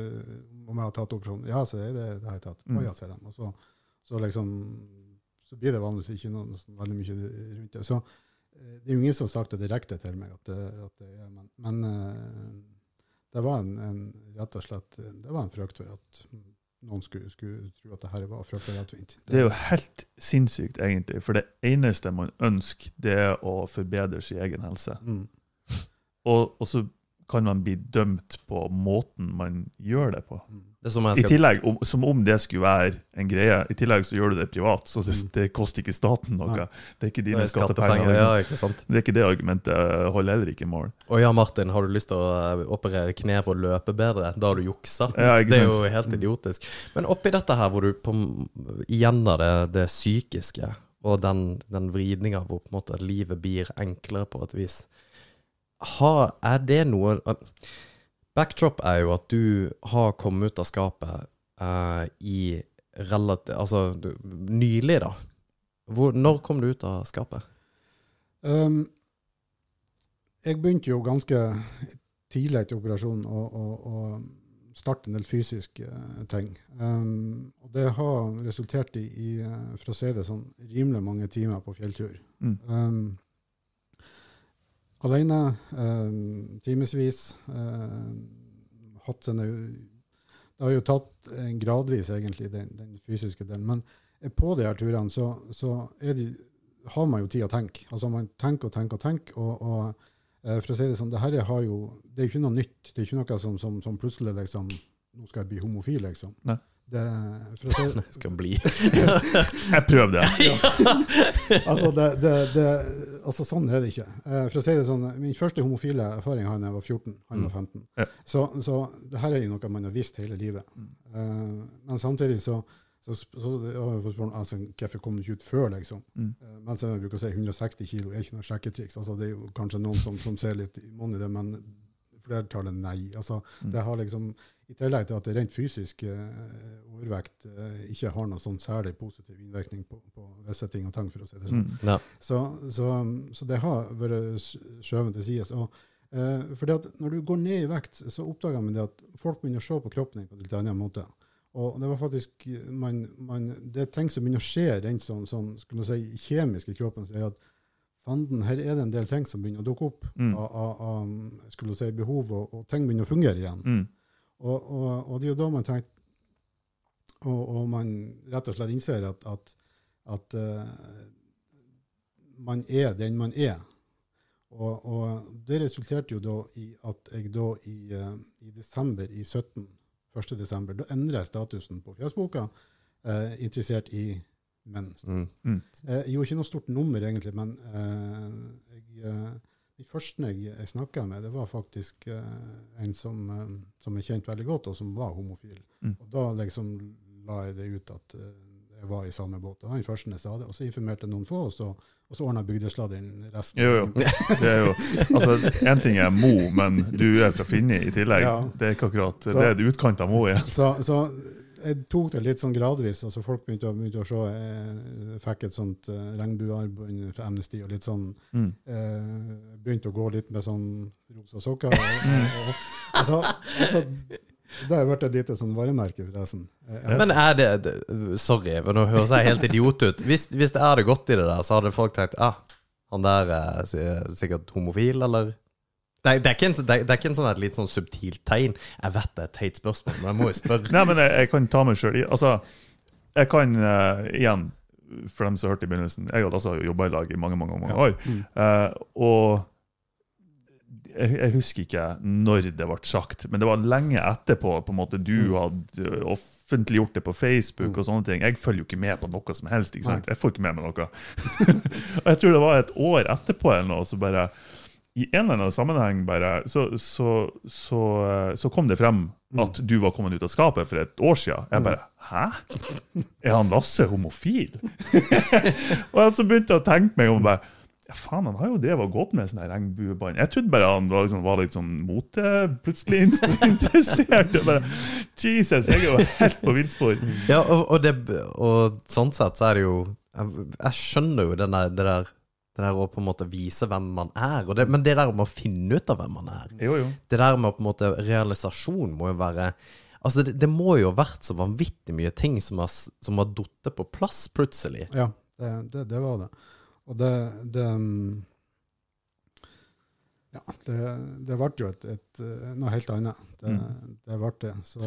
om jeg har tatt operasjon. Ja, sier jeg, det, det har jeg tatt. Mm. Å ja, sier de. Og så, så liksom så blir det vanligvis ikke noe veldig mye rundt det. Så eh, det er jo ingen som har sagt det direkte til meg at det, at det er Men, men eh, det var en, en rett og slett det var en frykt for at noen skulle, skulle tro at det her var fryktelig Det, Det er jo helt sinnssykt, egentlig. For det eneste man ønsker, det er å forbedre sin egen helse. mm. Og, og så kan man bli dømt på måten man gjør det på. Mm. Det som jeg I tillegg, om, Som om det skulle være en greie. I tillegg så gjør du det privat, så det, Mm. det koster ikke staten noe. Det er ikke dine er skattepenger. Ja, Liksom. sant? Det er ikke det argumentet eh, holder heller ikke mål. Og ja, Martin, har du lyst til å eh, operere kne for å løpe bedre? Da har du juksa. Ja, Det er jo helt idiotisk. Men oppi dette her, hvor du på, igjen har det, det psykiske, og den, den vridninga hvor på en måte livet blir enklere på et vis, ha, er det noe Backdrop er jo at du har kommet ut av skapet uh, i relativt Altså du, nylig, da. Hvor, når kom du ut av skapet? Um, jeg begynte jo ganske tidlig etter operasjonen å, å, å starte en del fysiske eh, ting. Um, og det har resultert i, i, eh, for å si det sånn, rimelig mange timer på fjelltur. Mm. Um, alene, eh, timevis. Eh, Det har jo tatt gradvis, egentlig, den, den fysiske delen. Men på de her turene så, så de, har man jo tid å tenke. Altså Man tenker og tenker og tenker. Og, og eh, for å si det sånn, det her har jo, det er jo ikke noe nytt. Det er ikke noe som, som, som plutselig liksom Nå skal jeg bli homofil, liksom. Nei. Det, for å si, skal bli Jeg prøvde. altså, det, det, det, altså, sånn er det ikke. Eh, for å si det sånn, Min første homofile erfaring har jeg da jeg var 14. Han var 15. Ja. Så, så det her er jo noe man har visst hele livet. Mm. Eh, men samtidig så, så, så har jeg fått spørsmål altså, hvorfor kom du ikke ut før, liksom. Mm. Eh, men som jeg bruker å si, 160 kilo er ikke noe sjekketriks. Altså, det er jo kanskje noen som, som ser litt i monn i det, men flertallet nei. Altså, Mm. det har liksom, I tillegg til at det rent fysisk eh, overvekt eh, ikke har noe sånn særlig positiv innvirkning på, på visse ting og tang, for å si det sånn. Mm. Ja. Så, så, så det har vært skjøvet til sides. Og, eh, fordi at når du går ned i vekt, så oppdager man det at folk begynner å se på kroppen din på en litt annen måte. Og det var faktisk man, man, det er ting som begynner å skje rent sånn, sånn skulle man si, kjemisk i kroppen, som er at fanden, her er det en del ting som begynner å dukke opp Mm. av, av, av si, behov, og, og ting begynner å fungere igjen. Mm. Og, og, og det er jo da man tenker og, og man rett og slett innser at, at, at uh, man er den man er. Og, og det resulterte jo da i at jeg da i, uh, i desember i 17, 1. desember, da endret jeg statusen på Fjesboka, uh, interessert i menn. Mm. Eh, Jeg gjorde ikke noe stort nummer, egentlig, men eh, jeg, eh, de første jeg, jeg snakka med, det var faktisk eh, en som, eh, som jeg kjente veldig godt, og som var homofil. Mm. Og da liksom la jeg det ut at eh, jeg var i samme båt. Det var den første jeg sa det. Og så informerte noen få, og så, og så ordna bygdesladderen resten. Jo, jo. Det er jo, altså, En ting er Mo, men du er fra Finni i tillegg. Ja. Det er ikke akkurat, Så- det er utkant av Mo igjen. Så, så jeg tok det litt sånn gradvis. altså Folk begynte å, begynte å se. Jeg fikk et sånt uh, regnbuearmbånd fra Amnesty og litt sånn Mm. uh, Begynte å gå litt med sånn rosa sokker. Og, og, og, altså, altså, det har vært et lite sånn varemerke, forresten. Eh, Men er det, det Sorry, for nå høres jeg helt idiot ut. Hvis, hvis det er det godt i det der, så hadde folk tenkt ah, han der er sikkert homofil, eller? Det, er- det, er ikke en, det, er, det er ikke en sånn et litt sånn subtilt tegn. Jeg vet det er et teit spørsmål, men jeg må jo spørre. Nei, men jeg, jeg kan ta meg sjøl Altså, jeg kan uh, igjen, for dem som hørte i begynnelsen Jeg hadde altså jobba i lag i mange, mange, mange år. Mm. Uh, og jeg, jeg husker ikke når det ble sagt, men det var lenge etterpå på en måte du Mm. hadde offentliggjort det på Facebook. Mm. og sånne ting. Jeg følger jo ikke med på noe som helst. ikke sant? Jeg får ikke med meg noe. og jeg tror det var et år etterpå eller noe, så bare i en eller annen sammenheng bare, så, så, så, eh, så kom det frem Mm. at du var kommet ut av skapet for et år siden. Jeg bare Hæ? Er han Lasse homofil? og så begynte jeg å tenke meg om bare ja, faen, han har jo drevet og gått med sånne regnbuebånd. Jeg trodde bare han var, liksom, var litt sånn mote, plutselig interessert. Jeg bare, Jesus, jeg er jo helt på villspor. Ja, og, og, det, og sånn sett så er det jo Jeg, jeg skjønner jo denne, det der det der å på en måte vise hvem man er. Og det, men det der med å finne ut av hvem man er Jo, jo. Det der med på en måte realisasjon må jo være Altså, det, det må jo ha vært så vanvittig mye ting som har, som har datt på plass plutselig. Ja, det, det, det var det. Og det, det mm, Ja, det, det ble jo et, et, noe helt annet. Det, Mm. det ble det. Så,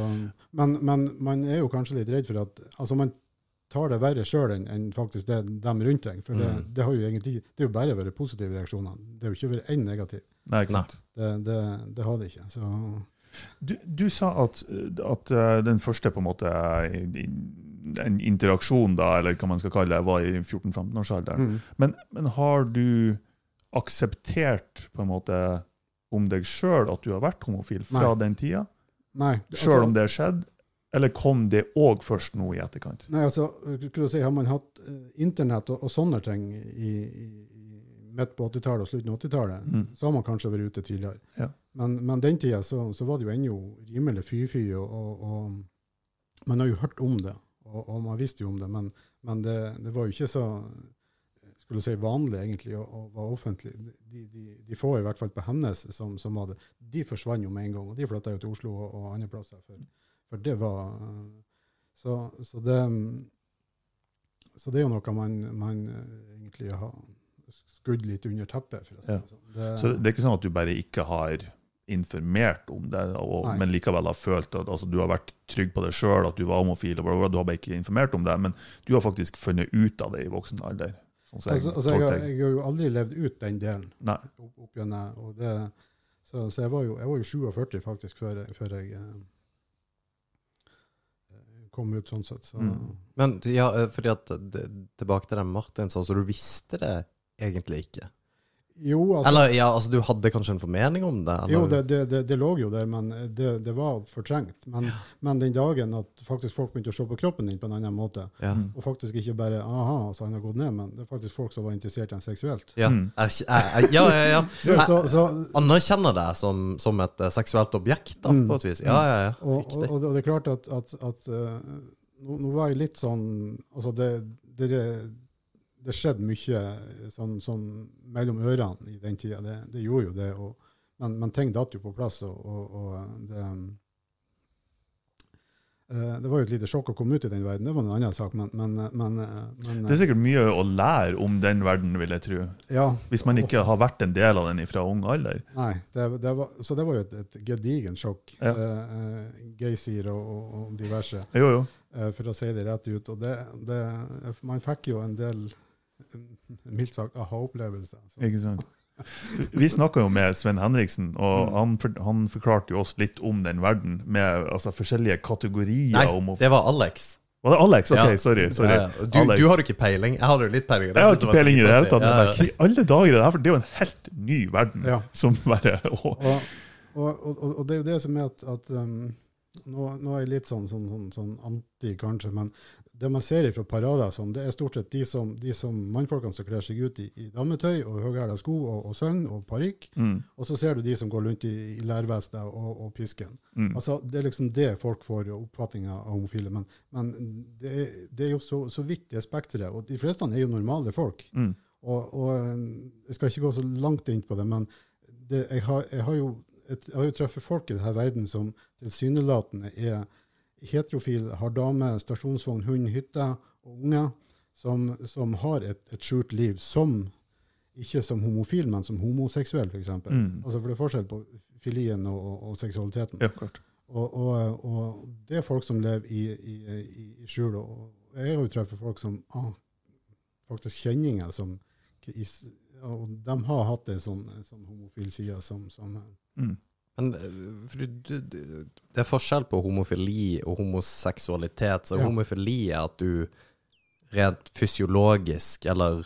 men, men man er jo kanskje litt redd for at Altså, man tar det verre sjøl enn enn faktisk det dem rundt deg. For det, Mm. det har jo egentlig Det er jo bare vært positive reaksjoner. Det har jo ikke vært én negativ. Nei, ikke sant. Det, det, det har det ikke. Så Du, du sa at, at eh, den første på en måte en interaksjon, da, eller hva man skal kalle det, var i 14-15-årsalderen. mm. Men, men har du akseptert på en måte om deg sjøl at du har vært homofil fra Nei. den tida? Nei. Sjøl om det skjedde? Eller kom det òg først nå i etterkant? Nei, altså, skulle si, Har man hatt eh, internett og, og sånne ting i, i, midt på 80-tallet og slutten av 80-tallet, Mm. så har man kanskje vært ute tidligere. Ja. Men, men den tida så, så var det jo ennå rimelig fy-fy, og, og, og man har jo hørt om det, og, og man visste jo om det, men, men det, det var jo ikke så skulle si, vanlig egentlig å, å være offentlig. De, de, de få, i hvert fall på hennes, som, som var det, de forsvant jo med en gang, og de flytta jo til Oslo og andre plasser. For, for det var Så, så det så det er jo noe man, man egentlig har skudd litt under teppet. For å si Ja. det sånn. Det, Så det er ikke sånn at du bare ikke har informert om det, og, men likevel har følt at altså, du har vært trygg på deg sjøl, at du var homofil, og bla, bla, du har bare ikke informert om det, men du har faktisk funnet ut av det i voksen alder. Sånn jeg altså, altså, jeg, har, jeg har jo aldri levd ut den delen Nei. opp, opp gjennom, og det, så, så jeg var jo, jeg var jo 47 faktisk før, før jeg eh, kom ut sånn sett. Så, Mm. Men ja, eh, fordi at Tilbake til det Martin så du visste det egentlig ikke? Jo, altså, Eller ja, altså du hadde kanskje en formening om det? Eller? jo det, det, det, det lå jo der, men det, det var fortrengt. Men, men den dagen at faktisk folk begynte å se på kroppen din på en annen måte, Ja. Mm. og faktisk ikke bare aha, altså han har gått ned, men det er faktisk folk som var interessert i han seksuelt. Ja. Mm. Jeg, jeg, ja, ja, ja. Så, så, så, Anerkjenner det som, som et eh, seksuelt objekt, da, Mm. på et vis. Ja, ja, ja. og, og, og det- er klart at, at, at eh, nå, nå var jeg litt sånn Altså, det, det, det skjedde mye sånn, sånn mellom ørene i den tida. Det, det gjorde jo det. Og, men, men ting datt jo på plass, og, og, og det eh, Det var jo et lite sjokk å komme ut i den verden, det var en annen sak, men, men, men, men Det er sikkert mye å lære om den verden, vil jeg tro. ja, Hvis man ikke har vært en del av den fra ung alder. Nei, det, det var, så det var jo et, et gedigent sjokk. Ja. Eh, eh, Geysir og, og diverse. Jo, jo. eh, for å si det rett ut. Og det, det, man fikk jo en del, mildt sagt, aha-opplevelse. Så- Ikke sant? Vi snakka jo med Sven Henriksen, og Mm. han, for, han forklarte jo oss litt om den verden, med altså, forskjellige kategorier. Nei, om å, det var Alex. Var det Alex? Ok, Ja. sorry. sorry. Ja, ja. Du, Alex. du hadde ikke peiling. Jeg hadde jo litt peiling. Jeg har ikke peiling i det hele tatt. Ja, ja. i alle dager er det her? For det er jo en helt ny verden. Ja. Som bare Og, og, og, og det er jo det som er at, at um, nå, nå er jeg litt sånn, sånn, sånn, sånn anti, kanskje, men det man ser fra parader, og sånn, det er stort sett de som, de som mannfolkene som kler seg ut i, i dametøy og høyhæla sko og, og søgn og parykk, mm, og så ser du de som går rundt i, i lærvester og, og pisken. mm. Altså, Det er liksom det folk får oppfatninga av homofile. Men, men det, er, det er jo så, så vidt det spekteret. Og de fleste er jo normale folk. Mm. Og, og Jeg skal ikke gå så langt inn på det, men det, jeg, har, jeg har jo et, jeg har jo truffet folk i denne verden som tilsynelatende er heterofile, har dame, stasjonsvogn, hund, hytte og unge, som, som har et, et skjult liv som ikke som homofil, men som homoseksuell, f.eks. Mm. Altså, for det er forskjell på filien og, og, og seksualiteten. Ja, klart. Og, og, og det er folk som lever i, i, i, i skjul. Og jeg har jo truffet folk som ah, faktisk kjenninger som Og de har hatt en sånn, sånn homofil side som, som Mm. Men eh, fordi du, du, det er forskjell på homofili og homoseksualitet. Så Ja. homofili er at du rent fysiologisk, eller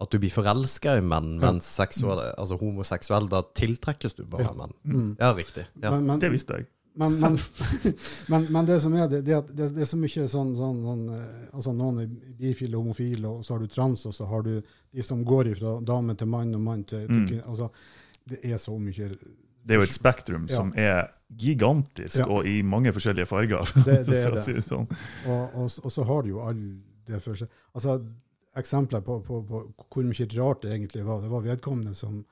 at du blir forelska i menn, Ja. mens seksual, altså homoseksuell, da tiltrekkes du bare Ja. menn. mm. Ja, riktig. Ja. Men, men, Det visste jeg. Men, men, men, men det som er, det, det, at det, det er så mye sånn, sånn, sånn eh, altså Noen er bifile og homofile, og så har du trans, og så har du de som går fra dame til mann og mann til, til Mm. Altså, det er så mye Det er jo et spektrum Ja. som er gigantisk, Ja. og i mange forskjellige farger. Det- det er det. si sånn. Og, og, og så har du jo all det for seg. Altså, eksempler på, på, på hvor mye rart det egentlig var. Det var vedkommende som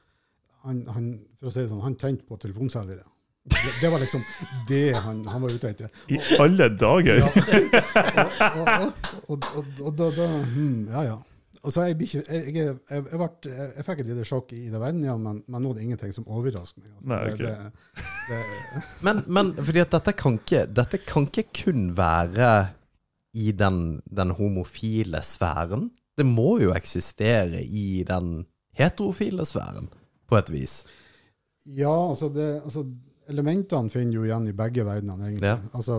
han, han, for å si det sånn, han tente på telefonselgere. Det, det var liksom det han, han var ute etter. I alle dager! Ja. Og da, da hmm, Ja, ja. Og så jeg, jeg, jeg, jeg, jeg, jeg, jeg fikk et lite sjokk i det ja, men, men nå er det ingenting som overrasker meg. Altså. Nei, Det- det, det, Men, men fordi at dette kan ikke, dette kan ikke kun være i den, den homofile sfæren. Det må jo eksistere i den heterofile sfæren, på et vis. Ja, altså, det, altså elementene finner jo igjen i begge verdenene, egentlig. Ja. Altså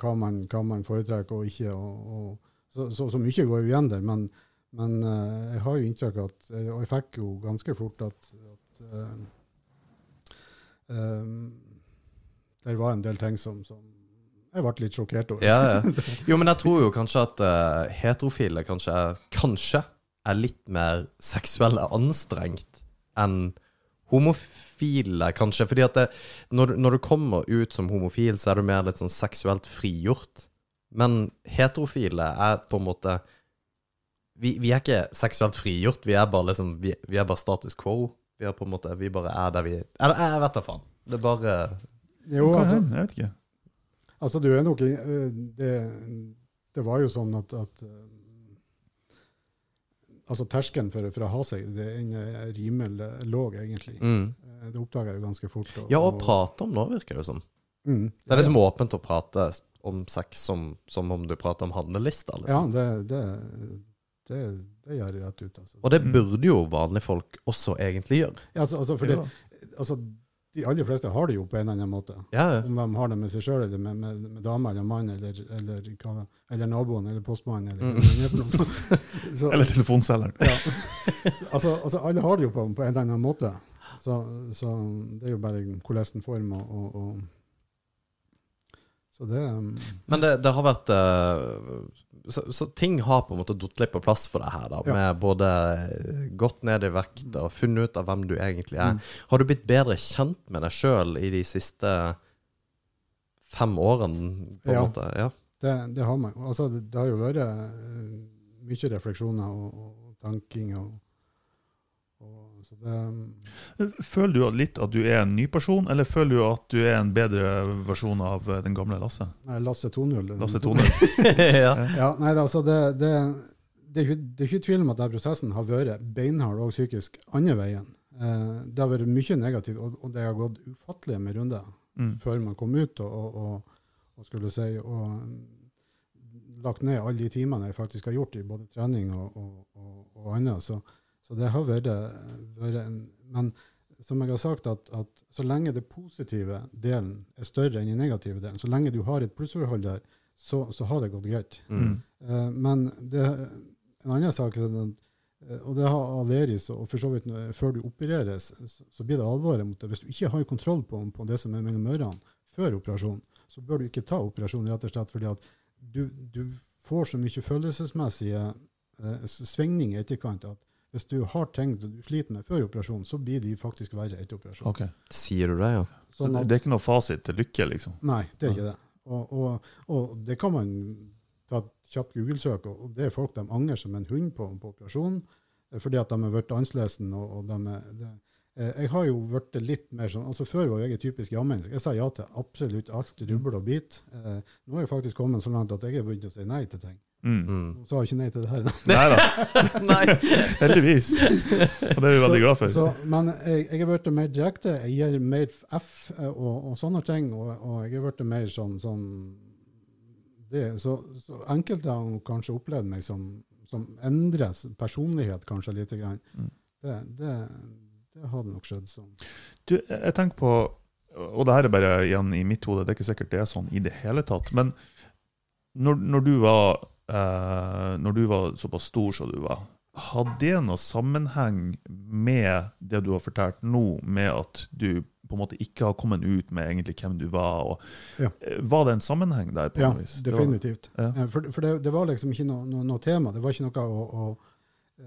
hva man, hva man foretrekker og ikke. Og, og, så, så, så mye går jo igjen der, men, men eh, jeg har jo inntrykk av at Og jeg fikk jo ganske fort at, at uh, um, det var en del ting som, som jeg ble litt sjokkert over. Ja, ja. Jo, men jeg tror jo kanskje at uh, heterofile kanskje, er- kanskje er litt mer seksuelle anstrengt enn homofile, kanskje. Fordi at det, når, når du kommer ut som homofil, så er du mer litt sånn seksuelt frigjort. Men heterofile er på en måte vi, vi er ikke seksuelt frigjort, vi er bare liksom Vi, vi er bare status quo. Vi er på en måte Vi bare er der vi Eller jeg vet da faen. Det er bare Jo, altså. Jeg vet ikke. Altså, du er nok i- eh, det, det var jo sånn at, at eh, Altså, terskelen for, for å ha seg, det er rimelig låg, egentlig. mm. Eh, Det oppdaga jeg jo ganske fort. og- Ja, å og- prate om nå, virker det som. Mm, Det er liksom åpent å prate om sex som, som om du prater om handlelister, Ja, liksom. det, det, det, det gjør jeg rett ut. Altså. Og det burde jo vanlige folk også egentlig gjøre. Ja, altså, altså, fordi, altså, de aller fleste har det jo på en eller annen måte. Ja, ja. Om de har det med seg sjøl, eller med, med, med dame eller mann, eller, eller, eller, eller naboen, eller postmannen, eller Mm. Så, så, Eller telefonselgeren. ja. altså, altså, alle har det jo på, på en eller annen måte. Så, så det er jo bare hvordan form og, og, og Så det um, Men det, det har vært uh, så, så ting har på en måte datt litt på plass for deg her, da. Ja. Med både eh, gått ned i vekt og funnet ut av hvem du egentlig er. Mm. Har du blitt bedre kjent med deg sjøl i de siste fem årene, på en Ja. måte? Ja. det, det har man. Altså, det, det har jo vært eh, mye refleksjoner og, og tanking. Og, det um, Føler du litt at du er en ny person, eller føler du at du er en bedre versjon av eh, den gamle Lasse? Nei, Lasse 2.0. Lasse Tone? ja. Ja, nei, altså det, det, det, er ikke, det er ikke tvil om at denne prosessen har vært beinhard og psykisk andre veien. Eh, det har vært mye negativt, og, det har gått ufattelige med runder Mm. før man kom ut og, og, og, og skulle si og mm, lagt ned alle de timene jeg faktisk har gjort i både trening og, og, og, og annet. Så, så det har vært, vært en Men som jeg har sagt, at, at så lenge det positive delen er større enn den negative delen, så lenge du har et plussforhold der, så, så har det gått greit. Mm. Uh, men det, en annen sak er at, eh, og det har Aleris, og for så vidt før du opereres, så, så blir det alvoret mot det. Hvis du ikke har kontroll på, på det som er mellom ørene før operasjonen, så bør du ikke ta operasjonen, rett og slett fordi at du, du får så mye følelsesmessige eh, svingninger i etterkant at hvis du har ting du sliter med før operasjonen, så blir de faktisk verre etter operasjonen. Okay. Sier du det, ja? Sånn det, at- det er ikke noe fasit til lykke, liksom? Nei, det er ikke det. Og, og, og det kan man ta et kjapt Google-søk, og det er folk de angrer som en hund på, på operasjonen, eh, fordi at de har blitt annerledes. Og, og de er, eh, jeg har jo blitt litt mer sånn altså Før var jeg et typisk ja-menneske. Jeg sa ja til absolutt alt, rubbel og bit. Eh, nå har jeg faktisk kommet så langt at jeg har begynt å si nei til ting. Mm. Mm. Sa jo ikke nei til det her. da. Nei da, Nei. heldigvis. Og det er vi veldig glad for. Så, men jeg, jeg er blitt mer direkte. Jeg gir mer F eh, og, og sånne ting. Og, og jeg er blitt mer sånn, sånn det, så, så enkelte har kanskje opplevd meg som, som endres personlighet kanskje lite grann. Mm. Det, det, det hadde nok skjedd sånn. Du, jeg tenker på Og det her er bare igjen i mitt hode, det er ikke sikkert det er sånn i det hele tatt. Men når, når du var eh, Når du var såpass stor som du var, hadde det noe sammenheng med det du har fortalt nå, med at du på en måte ikke har kommet ut med egentlig hvem du var. Og, Ja. eh, Var det en sammenheng der? på Ja, noe vis? Det var- definitivt. Ja. For, for det, det var liksom ikke noe, noe, noe tema. Det var ikke noe å, å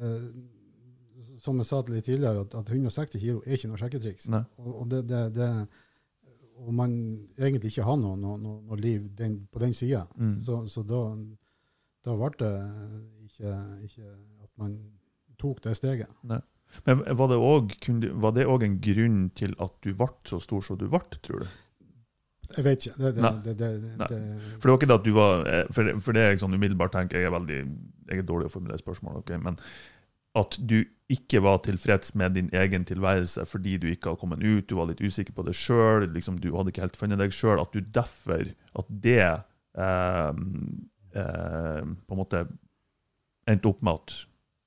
eh, Som jeg sa litt tidligere, at, at 160 kilo er ikke noe sjekketriks. Og, og, det, og man egentlig ikke har noe, noe, noe liv den, på den sida. Mm. Så, så da, da ble det ikke, ikke at man tok det steget. Men var det òg var det også en grunn til at du ble så stor som du ble, tror du? Jeg vet ikke. Det, det, Nei. det, Nei. For det var ikke det at du var eh, For det, for det jeg sånn umiddelbart tenker, jeg er veldig jeg er dårlig å formulere spørsmål, okay? men at du ikke var tilfreds med din egen tilværelse fordi du ikke har kommet ut, du var litt usikker på det sjøl, liksom, du hadde ikke helt funnet deg sjøl, at du derfor At det eh, eh, på en måte endte opp med at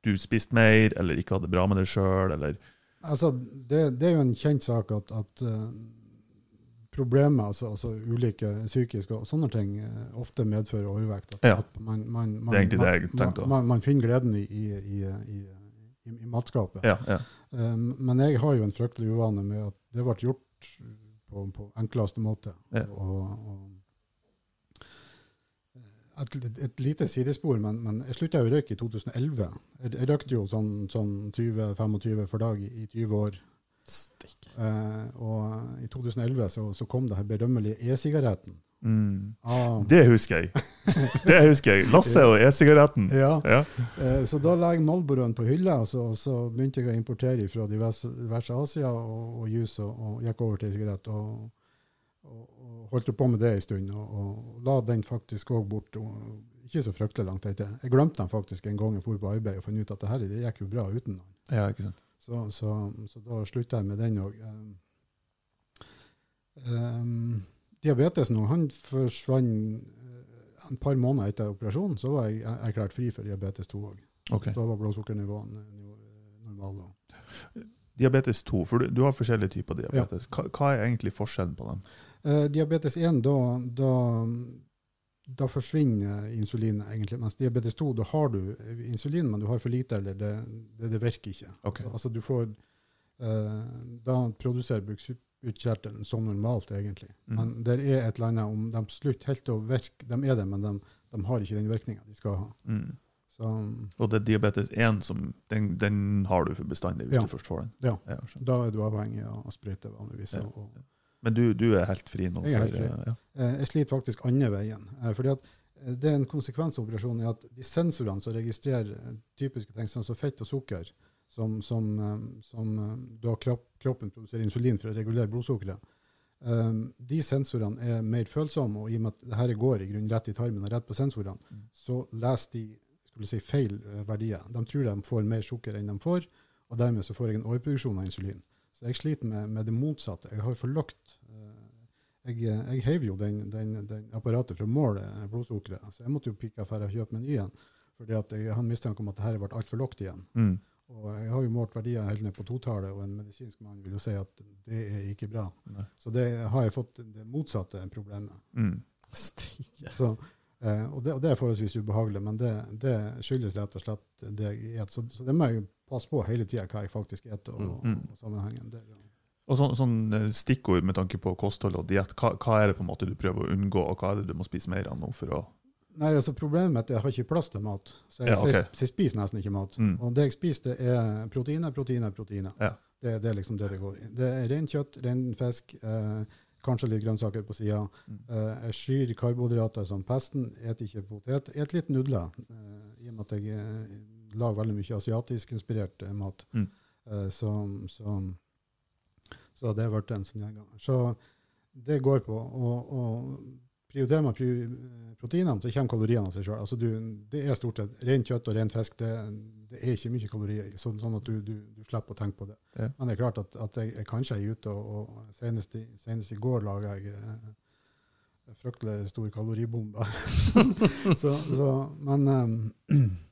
du spiste mer, eller ikke hadde det bra med deg sjøl, eller Altså, det, det er jo en kjent sak at, at eh, problemer, altså, altså ulike psykiske og sånne ting, eh, ofte medfører overvekt. At, Ja. at man, man, man, Det er egentlig det jeg tenkte. Man, man finner gleden i, i, i, i, matskapet. Ja. ja. Um, men jeg har jo en fryktelig uvane med at det ble gjort på, på enkleste måte. Og, og et, et lite sidespor, men, men jeg slutta å røyke i 2011. Jeg, jeg røykte jo sånn, sånn 20-25 for dag i, i 20 år. Eh, og i 2011 så, så kom det her berømmelige e-sigaretten. Mm. Ah, Det husker jeg. Det husker jeg. Lasse og e-sigaretten. ja, Ja. eh, så da la jeg Marlboroen på hylla, og så, så begynte jeg å importere fra diverse, diverse Asia og, og juice, og, og gikk over til sigarett. Og, og, og holdt på med det en stund, og, og la den faktisk òg bort. Og, ikke så fryktelig langt etter. Jeg glemte den faktisk en gang jeg dro på arbeid og fant ut at det her det gikk jo bra uten den. ja, ikke sant. Så, så, så da slutta jeg med den òg. Um, diabetesen han forsvant eh, en par måneder etter operasjonen. Så var jeg erklært fri for diabetes 2 òg. Okay. Da var blodsukkernivåene normale. Diabetes 2, for du, du har forskjellige typer diabetes. Hva, hva er egentlig forskjellen på dem? Eh, diabetes 1, da, da, da forsvinner insulinet egentlig. Mens diabetes 2, da har du insulin, men du har for lite, eller det, det, det virker ikke. Okay. Altså, altså du får uh, Da produserer bukspyttkjertelen som normalt, egentlig. Mm. Men det er et eller annet om de slutter helt å virke, de er det, men de, de har ikke den virkninga de skal ha. Mm. Så Og det er diabetes 1 som den, den har du for bestandig hvis Ja. du først får den? Ja. ja da er du avhengig av å sprøyte vanligvis. Ja. Og, Men du, du er helt fri nå? Jeg er helt fri. ja. Eh, Jeg sliter faktisk andre veien. Eh, fordi at eh, det er en konsekvens av operasjonen er at de sensorene som registrerer typiske ting som fett og sukker, som, som, som da kroppen produserer insulin for å regulere blodsukkeret, de sensorene er mer følsomme, og i og med at dette går i grunn rett i tarmen og rett på sensorene, Mm. så leser de skulle si, feil verdier. De tror de får mer sukker enn de får, og dermed så får jeg en overproduksjon av insulin. Så jeg sliter med, med det motsatte. Jeg har for lavt eh, jeg, jeg heiv jo den, den, den apparatet fra mål, måle blodsukkeret, så jeg måtte jo pikke for å kjøpe meny igjen. Fordi at jeg har mistanke om at dette ble altfor lavt igjen. Mm. Og jeg har jo målt verdier helt ned på totallet, og en medisinsk mann vil jo si at det er ikke bra. Nei. Så det har jeg fått det motsatte problemet. Mm. Så, eh, og, det, og det er forholdsvis ubehagelig, men det, det skyldes rett og slett det jeg spiser. Så, så det må jeg passe på hele tida, hva jeg faktisk spiser, og, Mm. og, sammenhengen der. Og så, sånn eh, stikkord med tanke på kosthold og diett, hva, hva er det på en måte du prøver å unngå, og hva er det du må spise mer av nå for å Nei, altså Problemet er at jeg har ikke plass til mat. Så jeg, Ja, okay. jeg, jeg spiser nesten ikke mat. Mm. Og det jeg spiser, det er proteiner, proteiner, proteiner. Ja. Det, det er liksom det det går i. Det er ren kjøtt, ren fisk, eh, kanskje litt grønnsaker på sida. Mm. Eh, jeg skyr karbohydrater som pesten. et ikke potet. Et litt nudler, eh, i og med at jeg eh, lager veldig mye asiatisk-inspirert eh, mat. Mm. Eh, så, så, så det har vært en sånn gjenganger. Så det går på. Og, og prioriterer man pri proteinene, så kommer kaloriene av seg sjøl. Altså du- det er stort sett ren kjøtt og ren fisk. Det, det er ikke mye kalorier i, sånn, sånn at du, du, du slipper å tenke på det. Ja. Men det er klart at, at jeg, jeg kanskje er ute, og, og senest, i, senest i går laga jeg eh, fryktelig stor kaloribombe. så, så, men eh,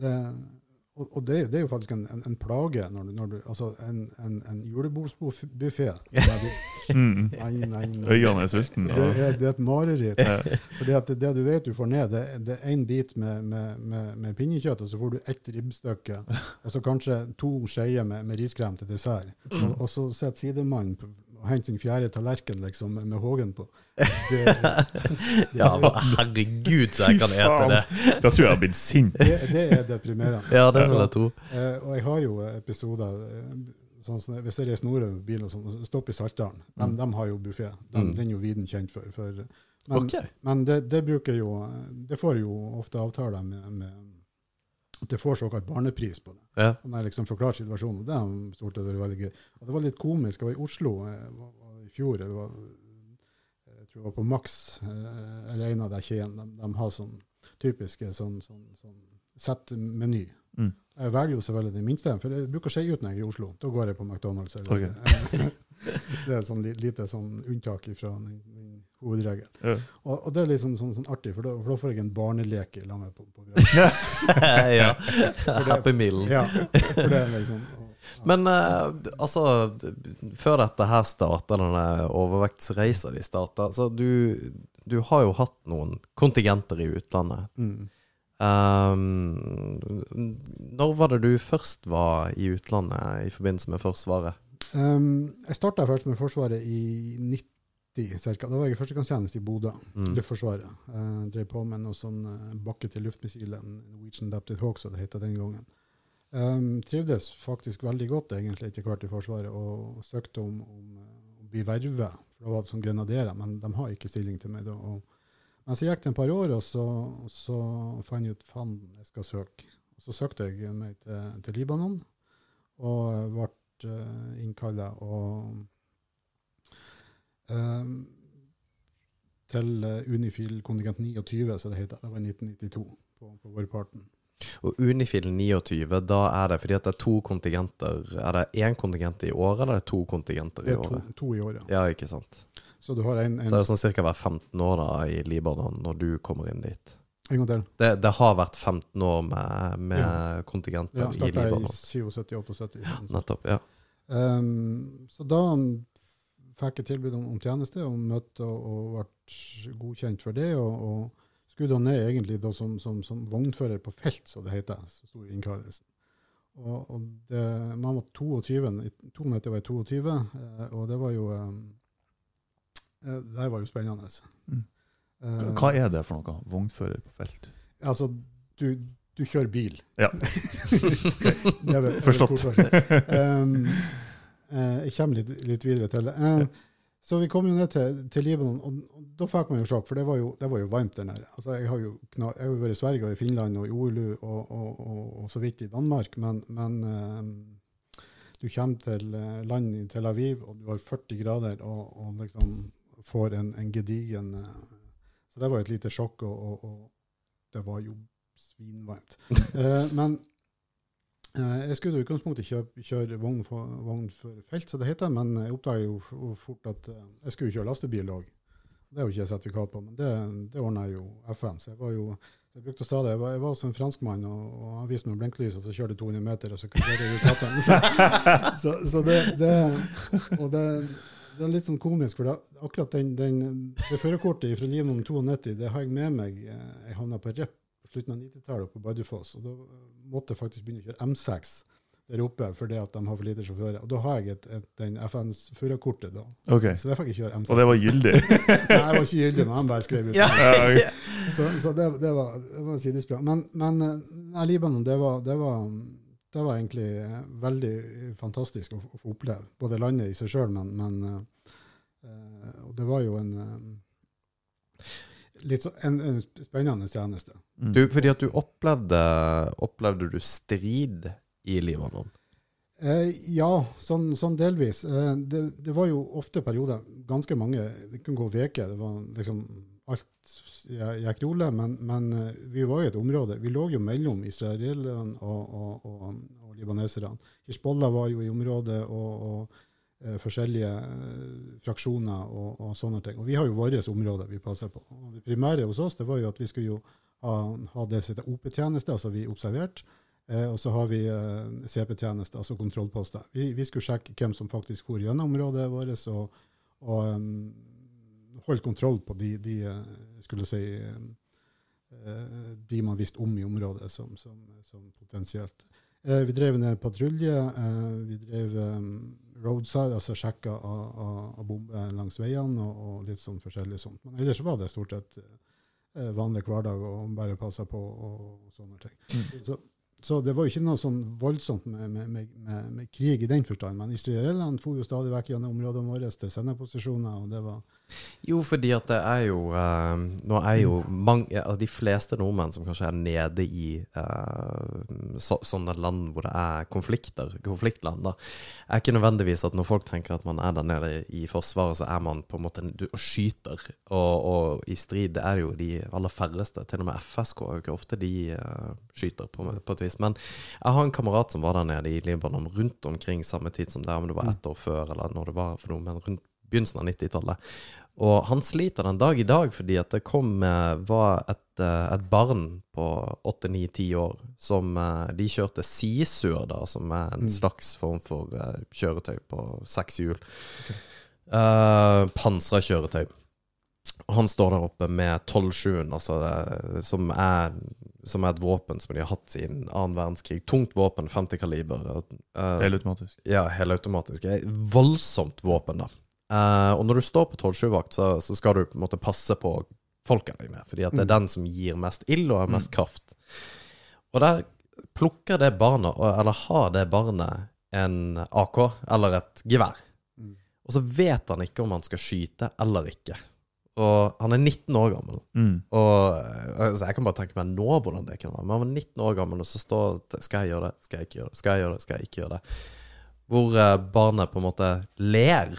det, og, og det, det er jo faktisk en, en, en plage når du, når du Altså, en, en, en julebordsbuffé Mm. Øynene er sultne. Det er, det et mareritt. Fordi at det, du vet du får ned, det, er én bit med, med, med, med pinnekjøtt, og så får du ett ribbestykke, Og så kanskje to skeier med, med riskrem til dessert. Og, og så sitter sidemannen og henter sin fjerde tallerken liksom, med, hågen på. Det, Ja, herregud, så jeg kan ete det. Da tror jeg jeg har blitt sint. det, det er deprimerende. Ja, det vil jeg tro. Eh, og jeg har jo episoder eh, sånn som Hvis jeg reiser nordover med bilen og sånn, stopper i Saltdalen, de, Mm. de har jo buffé. De, Mm. Den er jo viden kjent for. for men okay. men det, det bruker jo Det får jo ofte avtaler med, med at du får såkalt barnepris på det. Ja. Når jeg liksom forklarer situasjonen, og det har stort sett vært veldig gøy. Og det var litt komisk. Jeg var i Oslo eh, i fjor. Jeg, var, jeg tror jeg var på Max, eh, eller en av de kjedene. De, de har sånn typiske sånn, sånn, sånn settmeny. Mm. Jeg velger jo selvfølgelig den minste, for jeg bruker å skje ut når jeg er i Oslo. Da går jeg på McDonald's. Eller, det er et sånn lite sånn unntak fra den, den hovedregelen. Ja. Og, og det er litt sånn, sånn, sånn artig, for da, for da får jeg en barneleke i lag med på, på ja. Happy mealen. Ja, for det er liksom og, ja. Men uh, altså, før dette her starta, denne overvektsreisa di starta, så du, du har jo hatt noen kontingenter i utlandet. mm. Um, når var det du først var i utlandet i forbindelse med Forsvaret? Um, jeg starta først med Forsvaret i 90 cirka. Da var jeg i førstegangstjeneste i Bodø, Mm. Luftforsvaret. Uh, drev på med noe sånn uh, bakke til luftmissilet, Norwegian Adapted Hawk, som det het den gangen. Um, trivdes faktisk veldig godt egentlig etter hvert i Forsvaret, og søkte om, om uh, å bli vervet. For da var det som grenaderer, men de har ikke stilling til meg da. Og, men så gikk det en par år, og så, og så fant jeg ut faen, jeg skal søke. Og så søkte jeg meg til, til Libanon, og ble uh, innkalla og til uh, Unifil kontingent 29, som det heter. Det var i 1992 på, på vårparten. Og Unifil 29, da er det fordi at det er to kontingenter Er det én kontingent i året, eller er det to kontingenter Det i er to, året? to i året. Ja, ikke sant. Så du har en, en, Så det er sånn ca. hver 15 år da i Libanon når du kommer inn dit. en gang til. Det, det har vært 15 år med, med kontingenter Ja, i starta i 77-78. Nettopp. Ja. Um, så da fikk jeg tilbud om, om tjeneste, og møtte og, og ble godkjent for det. og, og skulle da ned egentlig da som, som, som vognfører på felt, som det heter. Så sto innkallelsen. Og, og det, man var 22, to meter var jeg 22, eh, og det var jo um, eh, Det var jo spennende. Mm. Eh, Hva er det for noe? Vognfører på felt? Altså, du, du kjører bil. Ja. Det er Forstått. Um, eh, jeg kommer litt, litt videre til det. Eh, så vi kom jo ned til, til Libanon, og, og da fikk man jo sjokk, for det var jo, det var jo varmt der nede. Altså, jeg har jo kna, jeg har vært i Sverige og i Finland og i Oulu og, og, og, så vidt i Danmark, men, men eh, du kommer til eh, land i Tel Aviv, og du har 40 grader og, liksom får en, en gedigen eh, Så det var et lite sjokk, og, det var jo svinvarmt. Eh, men eh, jeg skulle i utgangspunktet kjøre, kjøre vogn for, vogn for felt, så det heter, men jeg oppdaget jo fort at eh, jeg skulle kjøre lastebil òg. Det er jo ikke jeg sertifikat på, men det, det ordna jo FN. Så jeg var jo jeg brukte stadig, jeg var, jeg var som en franskmann, og, og han viste meg blinklys, og så kjørte jeg 200 meter, og så kjørte jeg ut katten. Så, så, så det, det Og det, det er litt sånn komisk, for det, akkurat den, den, det førerkortet fra Liv om 92, det har jeg med meg. eh, Jeg havna på rep slutten av 90-tallet på Bardufoss, og da måtte jeg faktisk begynne å kjøre M6 der oppe fordi at de har for lite sjåfører. Og da har jeg et, et, den FNs førerkortet, da. Okay. Så det fikk jeg kjøre M6. Og det var gyldig? Nei, jeg var ikke gyldig, men han bare skrev ut. Ja. Ja, Så, så det, det var, det var sidesprang. Men, men eh, nei, Libanon, det var, det, var, det var egentlig eh, veldig fantastisk å, få- oppleve. Både landet i seg sjøl, men, men eh, eh, det var jo en eh, litt så, en, en spennende tjeneste. Mm. Du, fordi at du opplevde Opplevde du strid i Libanon? Eh, ja, sånn, sånn delvis. Eh, det, det var jo ofte perioder, ganske mange, det kunne gå uker. Det var liksom alt gikk rolig, men, men eh, vi var jo et område. Vi lå jo mellom israelerne og, og, og, og libaneserne. Hizbollah var jo i området, og, og forskjellige eh, fraksjoner og, og sånne ting. Og vi har jo våre områder vi passer på. Og det primære hos oss det var jo at vi skulle jo ha, ha det som heter OP-tjeneste, altså vi observert. Eh, og så har vi eh, CP-tjeneste, altså kontrollposter. Vi, vi, skulle sjekke hvem som faktisk for gjennom området vårt, og, og um, holde kontroll på de, de skulle si, de man visste om i området som, som, som potensielt. vi drev en patrulje. vi drev um, roadside, altså sjekka av, av, av bomber langs veiene og, og, litt sånn forskjellig sånt. Men ellers var det stort sett vanlig hverdag og bare passa på og, og sånne ting. Mm. Så, så det var jo ikke noe sånn voldsomt med, med, med, med krig i den forstand. Men israelerne for jo stadig vekk gjennom områdene våre til sendeposisjoner, og det var Jo, fordi at det er jo uh, Nå er jo mange av de fleste nordmenn som kanskje er nede i uh, så, sånne land hvor det er konflikter, konfliktland, da, er ikke nødvendigvis at når folk tenker at man er der nede i Forsvaret, så er man på en måte du, og skyter. Og, og, i strid det er jo de aller færreste. Til og med FSK er jo ikke ofte de uh, skyter, på, på et vis. Men jeg har en kamerat som var der nede i Libanon rundt omkring samme tid som der, om det var ett år før, eller når det var for noe, men rundt begynnelsen av 90-tallet. Og han sliter den dag i dag fordi at det kom var et, eh, et barn på 8-9-10 år som eh, De kjørte Sisur, da, som er en mm. slags form for uh, kjøretøy på seks hjul. Okay. Uh, Pansra kjøretøy. Han står der oppe med 12-7-en, altså, som, er, som er et våpen som de har hatt siden annen verdenskrig. Tungt våpen, 50 kaliber. Uh, helautomatisk. Ja, helautomatisk. Voldsomt våpen, da. Uh, og når du står på 12-7-vakt, så, så, skal du på en måte passe på folkene dine. Fordi at det er mm. den som gir mest ild og har mest mm. kraft. Og der plukker det barnet, eller har det barnet, en AK eller et gevær. Mm. Og så vet han ikke om han skal skyte eller ikke. Og han er 19 år gammel. Mm. Og altså, Jeg kan bare tenke meg nå hvordan det kan være. Men han var 19 år gammel, og så står Skal jeg gjøre det? Skal jeg ikke gjøre det? Skal jeg gjøre det? Skal jeg ikke gjøre det? Hvor uh, barnet på en måte ler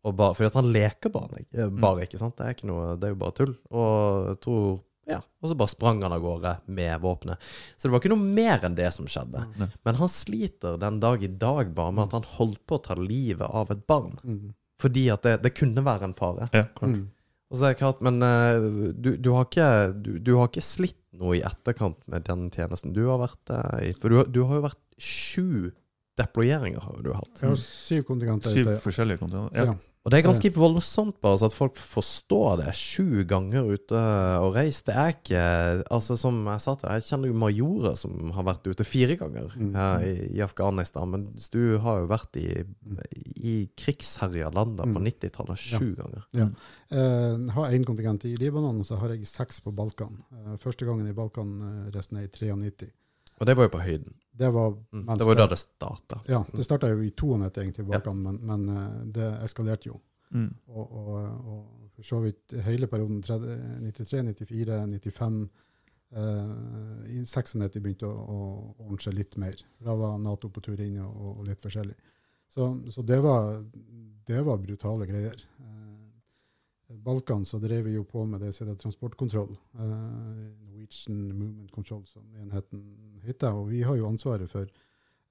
og bare, fordi at han leker bare, mm. bare, ikke sant? Det er, ikke noe, det er jo bare tull. Og jeg tror ja, Og så bare sprang han av gårde med våpenet. Så det var ikke noe mer enn det som skjedde. Mm. Men han sliter den dag i dag bare med at han holdt på å ta livet av et barn. Mm. Fordi at det, det, kunne være en fare. Ja, klart. Mm. Og så er det klart, Men uh, du, du, har ikke, du, du, har ikke slitt noe i etterkant med den tjenesten du har vært uh, i. For du, du har jo vært sju deployeringer har du hatt. Jeg har syv kontingenter. Syv forskjellige kontingenter. Ja. ja. Og det er ganske voldsomt, bare så at folk forstår det. Sju ganger ute og reist. Det er ikke Altså, som jeg sa til deg, jeg kjenner jo majorer som har vært ute fire ganger mm. uh, i, i, Afghanistan. Men du har jo vært i, i krigsherja lander på 90-tallet mm. sju ja. ganger. Ja. Uh, jeg har én kontingent i Libanon, og så har jeg seks på Balkan. Første gangen i Balkan resten er i 93. Og det var jo på høyden. Det var, mm. det var da det starta. Ja, det starta jo i 92 egentlig, bakan, ja. men, men, eh, det eskalerte jo. Mm. Og, og, og, for så vidt hele perioden 93, 94, 95 eh, I 96 begynte å, å, ordne seg litt mer. Da var Nato på tur inn og, og litt forskjellig. Så, så det, var, det, var, brutale greier. Eh, Balkan så drev vi jo på med det som heter transportkontroll. Eh, Norwegian Movement Control, som enheten heter. Og vi har jo ansvaret for,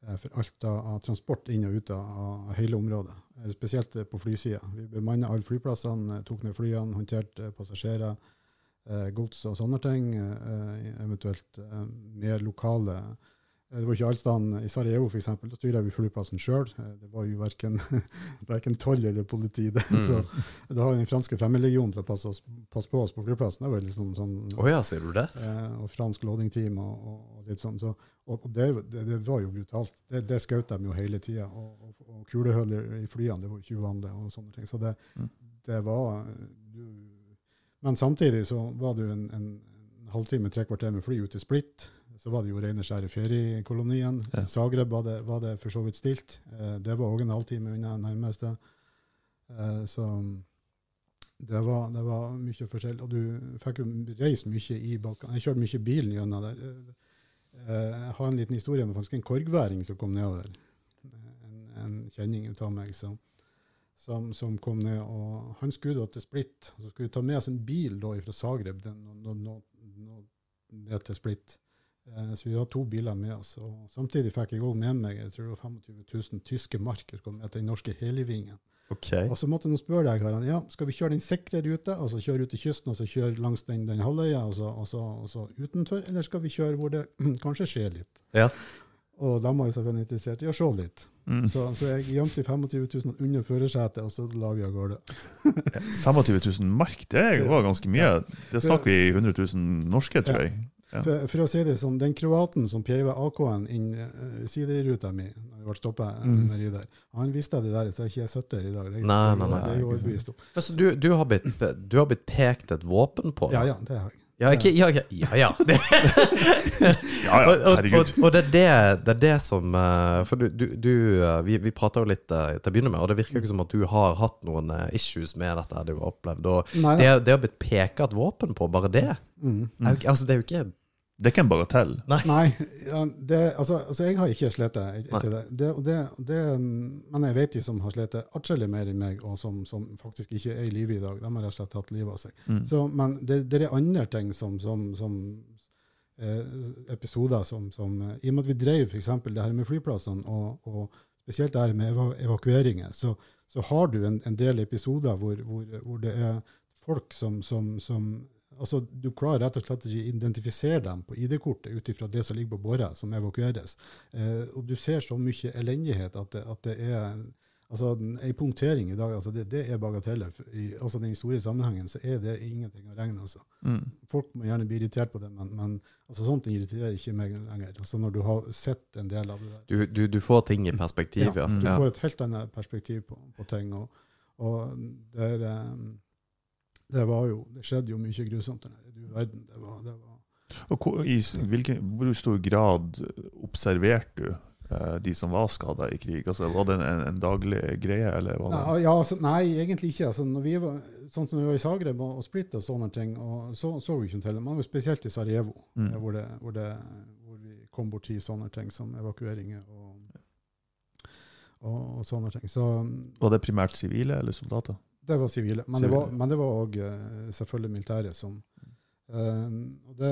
eh, for alt av, transport inn og ut av, hele området. Eh, spesielt på flysida. Vi bemanna alle flyplassene, tok ned flyene, håndterte passasjerer, gods og sånne ting. eventuelt mer lokale det var ikke Alstan i Sarajevo, for eksempel, Da styrer vi flyplassen sjøl. Det var jo verken, toll eller politi. Det. Mm. Så da har vi den franske fremmedlegionen til å passe, oss, passe, på oss på flyplassen. Det var liksom sånn, oh ja, sier du det? Eh, og fransk loading-team og, og, litt sånn. Så, og, og det, det, det, var jo brutalt. Det, det skjøt de jo hele tida. Og, og, og kulehuller i flyene, det var ikke uvanlig. og sånne ting. Så det, mm. det var du, Men samtidig så var jo en, en halvtime, tre kvarter med fly ut til Split så var det jo rene skjære feriekolonien. Ja. Zagreb var det, var det, for så vidt stilt. Eh, det var òg en halvtime unna nærmeste. Eh, så det var, det var, mye forskjell. Og du fikk jo reist mye i Balkan. Jeg kjørte mye bilen gjennom der. Eh, jeg har en liten historie om faktisk en korgværing som kom nedover. En, en kjenning av meg som, som, som, kom ned. og Han skulle da til Splitt. Så skulle vi ta med oss en bil da fra Zagreb den, no, no, no, ned til Split. Eh, så vi har to biler med oss. Og samtidig fikk jeg òg med meg jeg tror det var 25 000 tyske marker som kom med til den norske helivingen. Okay. Og så måtte jeg spørre deg, Karan, ja, skal vi kjøre den sikre ruta, altså kjøre ut til kysten og så kjøre langs den, den halvøya, og så, og, så, og så utenfor, eller skal vi kjøre hvor det kanskje skjer litt? Ja. Og de var jo selvfølgelig interessert i å se litt. Mm. Så, så jeg gjemte 25 000 under førersetet, og så la vi av gårde. 25 000 mark, det var ganske mye. Det snakker vi 100 000 norske, tror jeg. Ja. For, for å si det sånn, den kroaten som peiva AK-en inn uh, sideruta mi når jeg ble stoppa Mm. nedi der, han visste det der, så jeg ikke jeg sittet her i dag. Det, Nei, nei, nei, det er jo overbevist om. Altså, du, du, har blitt, du har blitt pekt et våpen på? Ja, ja, det har jeg. Ja, ikke, ja, ja, ja, ja. Ja, ja, herregud. og, og, og det, er det, det er det som eh, For du, du, du eh, Vi, vi prata jo litt eh, til å begynne med, og det virker jo ikke som at du har hatt noen eh, issues med dette du har opplevd. Og Nei, det, det har blitt peka et våpen på, bare det Mm. Mm. Altså, det er jo ikke Det er ikke en bagatell. Nei, ja, det, altså, altså jeg har ikke slitt Nei. etter det. det, det, det. Men jeg vet de som har slitt atskillig mer enn meg, og som, som faktisk ikke er i live i dag. De har rett og slett tatt livet av seg. Mm. Så, men det, det er andre ting som, som, som eh, episoder som, som eh, I og med at vi drev f.eks. det her med flyplassene, og, og spesielt det her med eva evakueringer, så, så har du en, en del episoder hvor, hvor, hvor det er folk som, som, som altså Du klarer rett og slett ikke å identifisere dem på ID-kortet ut ifra det som ligger på båra, som evakueres. Eh, og du ser så mye elendighet at det, at det er altså En punktering i dag, altså det, det er bagateller. I altså den store sammenhengen så er det ingenting å regne. altså. Mm. Folk må gjerne bli irritert på det, men, men altså sånt irriterer ikke meg lenger. Altså Når du har sett en del av det der. Du, du, du får ting i perspektiv, ja. ja. Du får et helt annet perspektiv på, på ting. og, og det, er, eh, det var jo, det skjedde jo mye grusomt der nede. Du verden, det var, det var Og hvor, i hvilken, hvor stor grad observerte du eh, de som var skada i krig? Altså, var det en, en daglig greie, eller var det Nei, ja, altså, nei, egentlig ikke. Altså, når vi var, sånn som vi var i Zagreb og, og Split og sånne ting, og så, så vi ikke til det. Men spesielt i Sarajevo, Mm. eh, hvor, det, hvor, det, hvor vi kom borti sånne ting som evakueringer og, og, og sånne ting. Så Var det primært sivile eller soldater? Det var sivile. Men det var, men det var òg selvfølgelig militære som eh, det,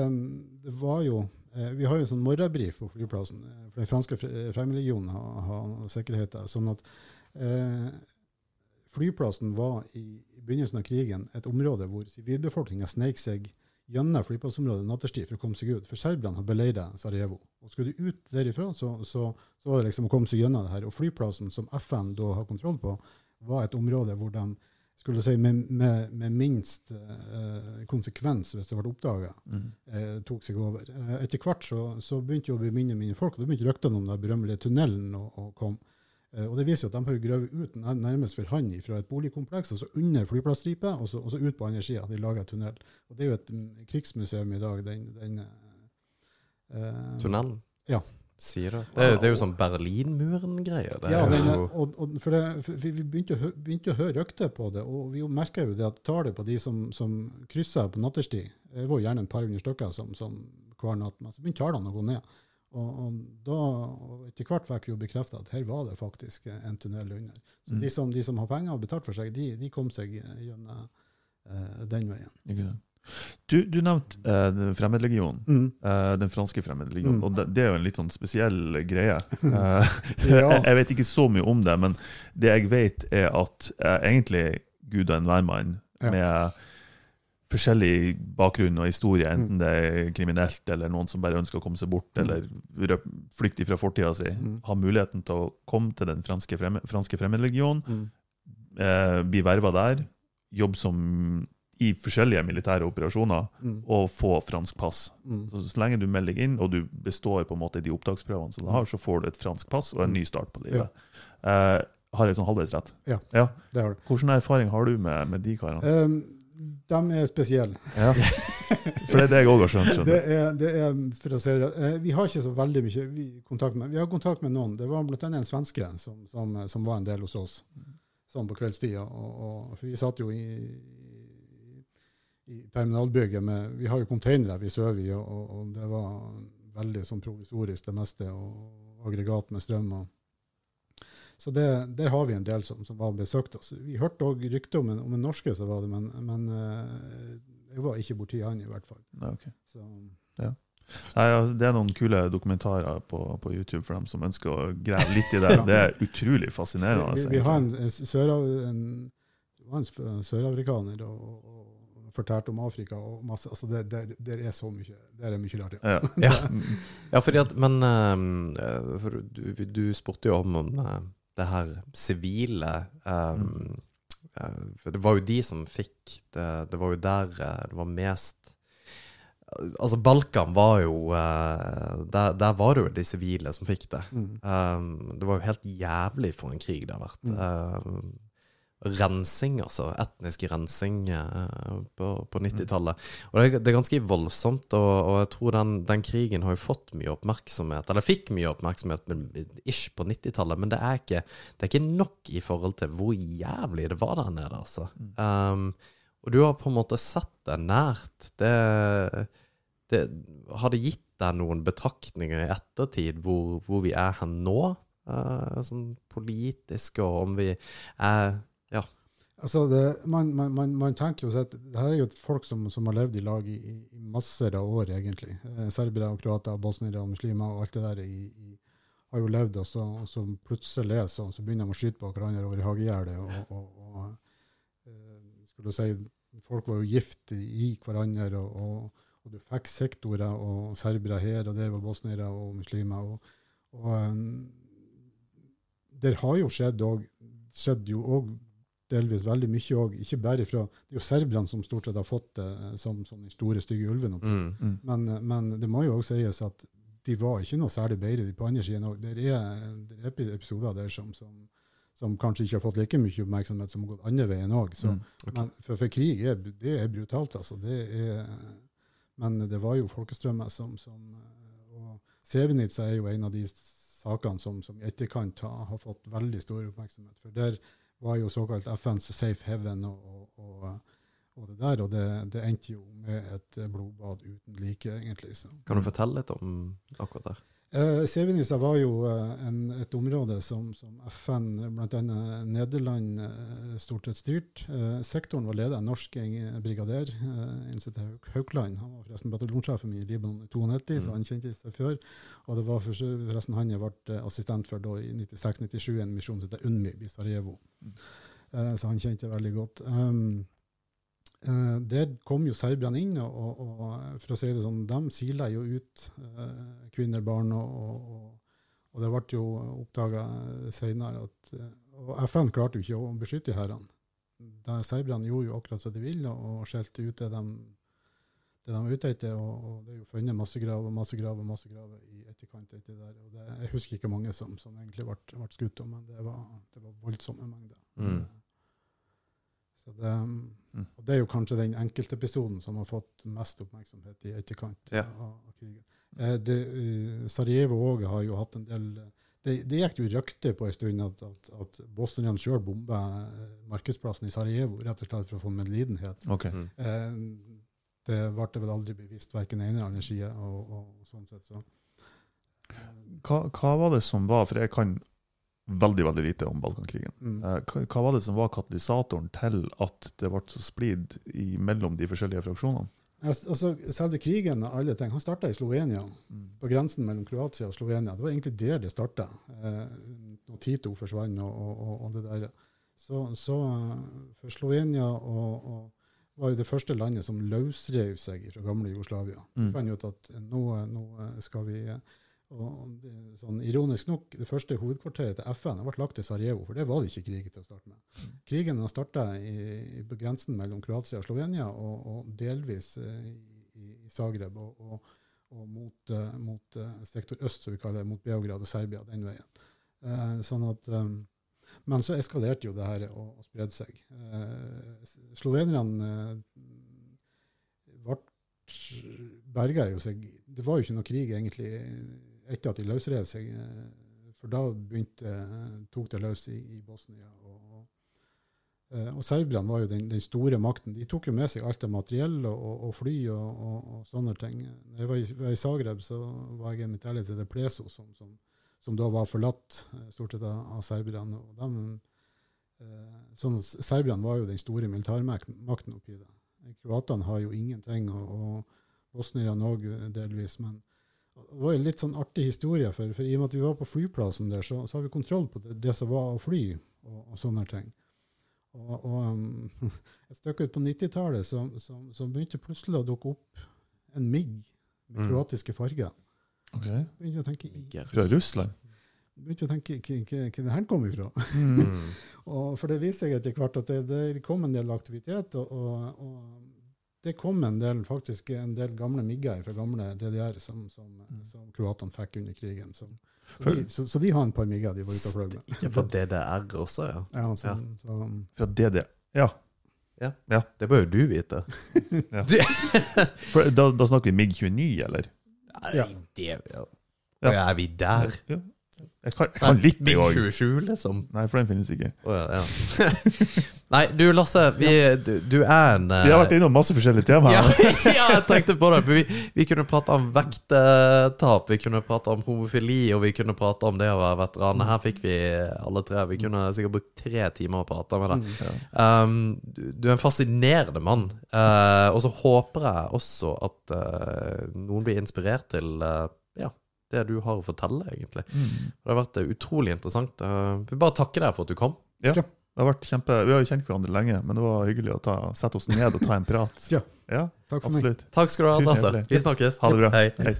det var jo eh, Vi har jo sånn morgenbrif på flyplassen. eh, for Den franske Fre- Fremmedlegionen har, har sikkerheten. Sånn at eh, flyplassen var i, i begynnelsen av krigen et område hvor sivilbefolkninga sneik seg gjennom flyplassområdet nattestid for å komme seg ut. For serberne har beleira Sarajevo. Og Skulle du ut derifra, så, så, så var det liksom å komme seg gjennom det her. Og flyplassen som FN da har kontroll på, var et område hvor de skulle si med, med, med minst eh, konsekvens, hvis det ble oppdaga, Mm. eh, tok seg over. Eh, etter hvert så, så begynte jo å og mindre folk, og da begynte ryktene om den berømmelige tunnelen å, å komme. Eh, og det viser at de har jo ut nærmest for hånd fra et boligkompleks, altså under flyplassstripa, og, og så ut på andre sida. De en tunnel. Og det er jo et mm, krigsmuseum i dag, den, den eh, Tunnelen? Ja. Sier det. Det, er- det er jo sånn Berlinmuren-greier. Ja, men, og, og for det, for vi vi begynte å, begynte å høre rykter på det, og vi merka jo det at tallet på de som, som kryssa på nattestid, det var jo gjerne et par hundre stykker som, som hver natt, men så begynte tallene å gå ned. Og, og da, og etter hvert fikk vi jo bekrefta at her var det faktisk en tunnel under. Så Mm. de, som, de som har penger og betalt for seg, de, de kom seg gjennom eh, den veien. Ikke sant? Du, du nevnte eh, Fremmedlegionen. Mm. Eh, den franske fremmedlegionen. Mm. Og det, det er jo en litt sånn spesiell greie. Eh, Ja. jeg, vet ikke så mye om det, men det jeg vet, er at eh, egentlig Gud og enhver mann Ja. med forskjellig bakgrunn og historie, enten Mm. det er kriminelt eller noen som bare ønsker å komme seg bort, Mm. eller flykte fra fortida si, Mm. har muligheten til å komme til den franske, fremme, franske fremmedlegionen, Mm. eh, bli verva der, jobbe som i forskjellige militære operasjoner, Mm. og få fransk pass. Mm. Så, så lenge du melder inn, og du består på en måte de opptaksprøvene som du har, så får du et fransk pass og en ny start på livet. Eh, har jeg sånn halvveis rett? Ja. ja. Det har du. Hvilken erfaring har du med, med de karene? Um, de er spesielle. Ja. For det er det jeg òg har skjønt. Det er, det er, for å si det, eh, Vi har ikke så veldig mye vi, kontakt med. Vi har kontakt med noen. Det var annet en svenske som, som, som var en del hos oss sånn på kveldstida. Og, og, for vi satt jo i, i terminalbygget med Vi har jo containere vi sover i, og, og, det var veldig sånn provisorisk det meste. Og aggregat med strøm. og så det, Der har vi en del som, som var besøkt oss. Vi hørte òg rykter om, en- om en norske som var det, men, men eh, jeg var ikke borti han i hvert fall. Okay. Så, ja. Nei, det er noen kule dokumentarer på, på YouTube for dem som ønsker å grave litt i det. Det er utrolig fascinerende. Vi, vi, vi har en, en, sørav, en, en sørafrikaner og, og fortalte om Afrika og masse. Altså det, det, det, er så mye Det er mye rart. Ja, ja. ja at Men for du, du, spurte jo om, om uh, det her sivile um, mm. For det var jo de som fikk det, det var jo der det var mest Altså, Balkan var jo der, der, var det jo de sivile som fikk det. Mm. Um, det var jo helt jævlig for en krig det har vært. Mm. Uh, rensing, altså. Etnisk rensing uh, på, på 90-tallet. Mm. Og det det er, ganske voldsomt, og, og jeg tror den, den, krigen har jo fått mye oppmerksomhet. Eller fikk mye oppmerksomhet ish på 90-tallet, men det er, ikke, det er, ikke, nok i forhold til hvor jævlig det var der nede, altså. Um, og du har på en måte sett det nært. Det, det Har det gitt deg noen betraktninger i ettertid hvor, hvor vi er hen nå? Uh, sånn politisk, og om vi er. Altså det, man, man, man, tenker jo at det her er jo folk som, som har levd i lag i, i masser av år, egentlig. Eh, serbere og kroater, bosniere og muslimer og alt det der i, i, har jo levd, og så, og så plutselig så, så, begynner de å skyte på hverandre over i hagegjerdet. Og, og, og, skulle si, Folk var jo gift i hverandre, og, og, du fikk sektorer og serbere her, og der var bosniere og muslimer. og, og um, der har jo skjedd, skjedd jo òg delvis veldig mye òg, ikke bare fra Det er jo serberne som stort sett har fått det som, som den store, stygge ulven. Mm, mm. Men, men, det må jo òg sies at de var ikke noe særlig bedre på andre siden òg. Det er, episoder der som, som som kanskje ikke har fått like mye oppmerksomhet som har gått andre veien òg. Mm, okay. for, for, krig er, det er brutalt, altså. Det er, men det var jo folkestrømmer som, som Og Srebrenica er jo en av de sakene som, som i etterkant har, har, fått veldig stor oppmerksomhet. For der var jo såkalt FNs safe heaven og, og, og det der, og det, det, endte jo med et blodbad uten like, egentlig. Så. Kan du fortelle litt om akkurat det? Eh, Srebrenica var jo eh, en, et område som, som FN, bl.a. Nederland, eh, stort sett styrt. Eh, sektoren var ledet av en norsk brigader, eh, Haukland. Han var forresten bataljonssjefen i Libanon i 92, mm. så han kjente seg før. Og det var forresten han jeg ble eh, assistent for da i 96-97, en misjon som heter UNMIB i Sarajevo. Mm. Eh, så han kjente veldig godt. Um, Uh, der kom jo serberne inn, og, og, og, for å si det sånn, de sila jo ut uh, kvinner, barn, og, og, det ble jo oppdaga senere at uh, Og FN klarte jo ikke å beskytte herrene. Serberne gjorde jo akkurat som de ville, og skjelte ut det de, det de var ute etter. Og, det er jo funnet og massegraver og massegraver i etterkant etter der. og det, Jeg husker ikke mange som, som egentlig ble, ble skutt, men det var, det var voldsomme mengder. Mm. Så det, mm. og det er jo kanskje den enkeltepisoden som har fått mest oppmerksomhet i etterkant ja. av, krigen. Eh, det, uh, Sarajevo òg har jo hatt en del Det, det gikk jo rykter på en stund at, at, at bosnierne sjøl bomba eh, markedsplassen i Sarajevo rett og slett for å få medlidenhet. Okay. Mm. Eh, det ble vel aldri bevisst, verken ene eller andre side. Og, og, sånn sett, så. hva, hva, var det som var For jeg kan veldig veldig lite om Balkankrigen. Mm. Eh, hva, hva, var det som var katalysatoren til at det ble så splid mellom de forskjellige fraksjonene? Altså, selve krigen og alle ting, han starta i Slovenia, mm. på grensen mellom Kroatia og Slovenia. Det var egentlig der det starta. Eh, når Tito forsvant og, og, og, det der. Så, så for Slovenia og, var jo det første landet som løsrev seg fra gamle Jugoslavia. Mm. De fant ut at nå, nå skal vi og sånn Ironisk nok, det første hovedkvarteret til FN ble lagt til Sarajevo, for det var det ikke krig til å starte med. Krigen starta på grensen mellom Kroatia og Slovenia, og, og delvis uh, i, i, Zagreb og, og, og mot, uh, mot uh, sektor øst, som vi kaller det, mot Beograd og Serbia, den veien. sånn at, um, men så eskalerte jo det her og, og spredde seg. Slovenerne ble berga jo seg Det var jo ikke noe krig egentlig etter at de løsrev seg. Eh, for da begynte, tok det løs i, i Bosnia. Og, eh, og serberne var jo den, den, store makten. De tok jo med seg alt av materiell og, og, og fly og, og, sånne ting. Da jeg var i, var i, Zagreb, så var jeg med til det Pleso, som, som, som, da var forlatt eh, stort sett av serberne. Og de, sånn, serberne var jo den store militærmakten oppi det. Kroatene har jo ingenting. og, og bosnierne òg delvis. Men det var en litt sånn artig historie, for, for i og med at vi var på flyplassen der, så, så har vi kontroll på det, det som var å fly og, og sånne ting. Og, og um, et stykke ut på 90-tallet så, så, så begynte plutselig å dukke opp en MIG med Mm. kroatiske farger. Ok. Begynte å tenke, Fra Russland? begynte å tenke hvor det her kom ifra. Mm. Mm. Og for det viste seg etter hvert at det, det kom en del aktivitet, og, og, og det kom en del, faktisk en del gamle migger fra gamle DDR som, som, som kroatene fikk under krigen. Så, så, For- de, så, så de har en par migger de var ute og fløy med. Ikke fra DDR også, ja. Ja, så, Ja. Så, Fra DDR, Ja. Det bør jo du vite. For, da, da snakker vi MiG-29, eller? Ja. Det ja. Ja. Er vi der? Ja. Jeg kan, jeg kan litt, jeg òg. MiG-27, liksom? Nei, for den finnes ikke. Oh, ja, ja. Nei, du Lasse, vi, du, du er en eh, Vi har vært innom masse forskjellige temaer. ja, jeg tenkte på det. For vi, vi kunne prate om vekttap, vi kunne prate om homofili, og vi kunne prate om det å være veteran. Her fikk vi alle tre. Vi kunne sikkert brukt tre timer å prate med deg. mm. Um, du du er en fascinerende mann. Uh, og så håper jeg også at uh, noen blir inspirert til uh, ja, det du har å fortelle, egentlig. Mm. Det har vært eh, utrolig interessant. Jeg vil bare takke deg for at du kom. Ja. Det har vært kjempe, Vi har jo kjent hverandre lenge, men det var hyggelig å ta, sette oss ned og ta en prat. Ja. ja Takk for meg. Takk skal du ha, Tusen Lasse. hjertelig. Vi snakkes. Ha det bra. Hei. Hei.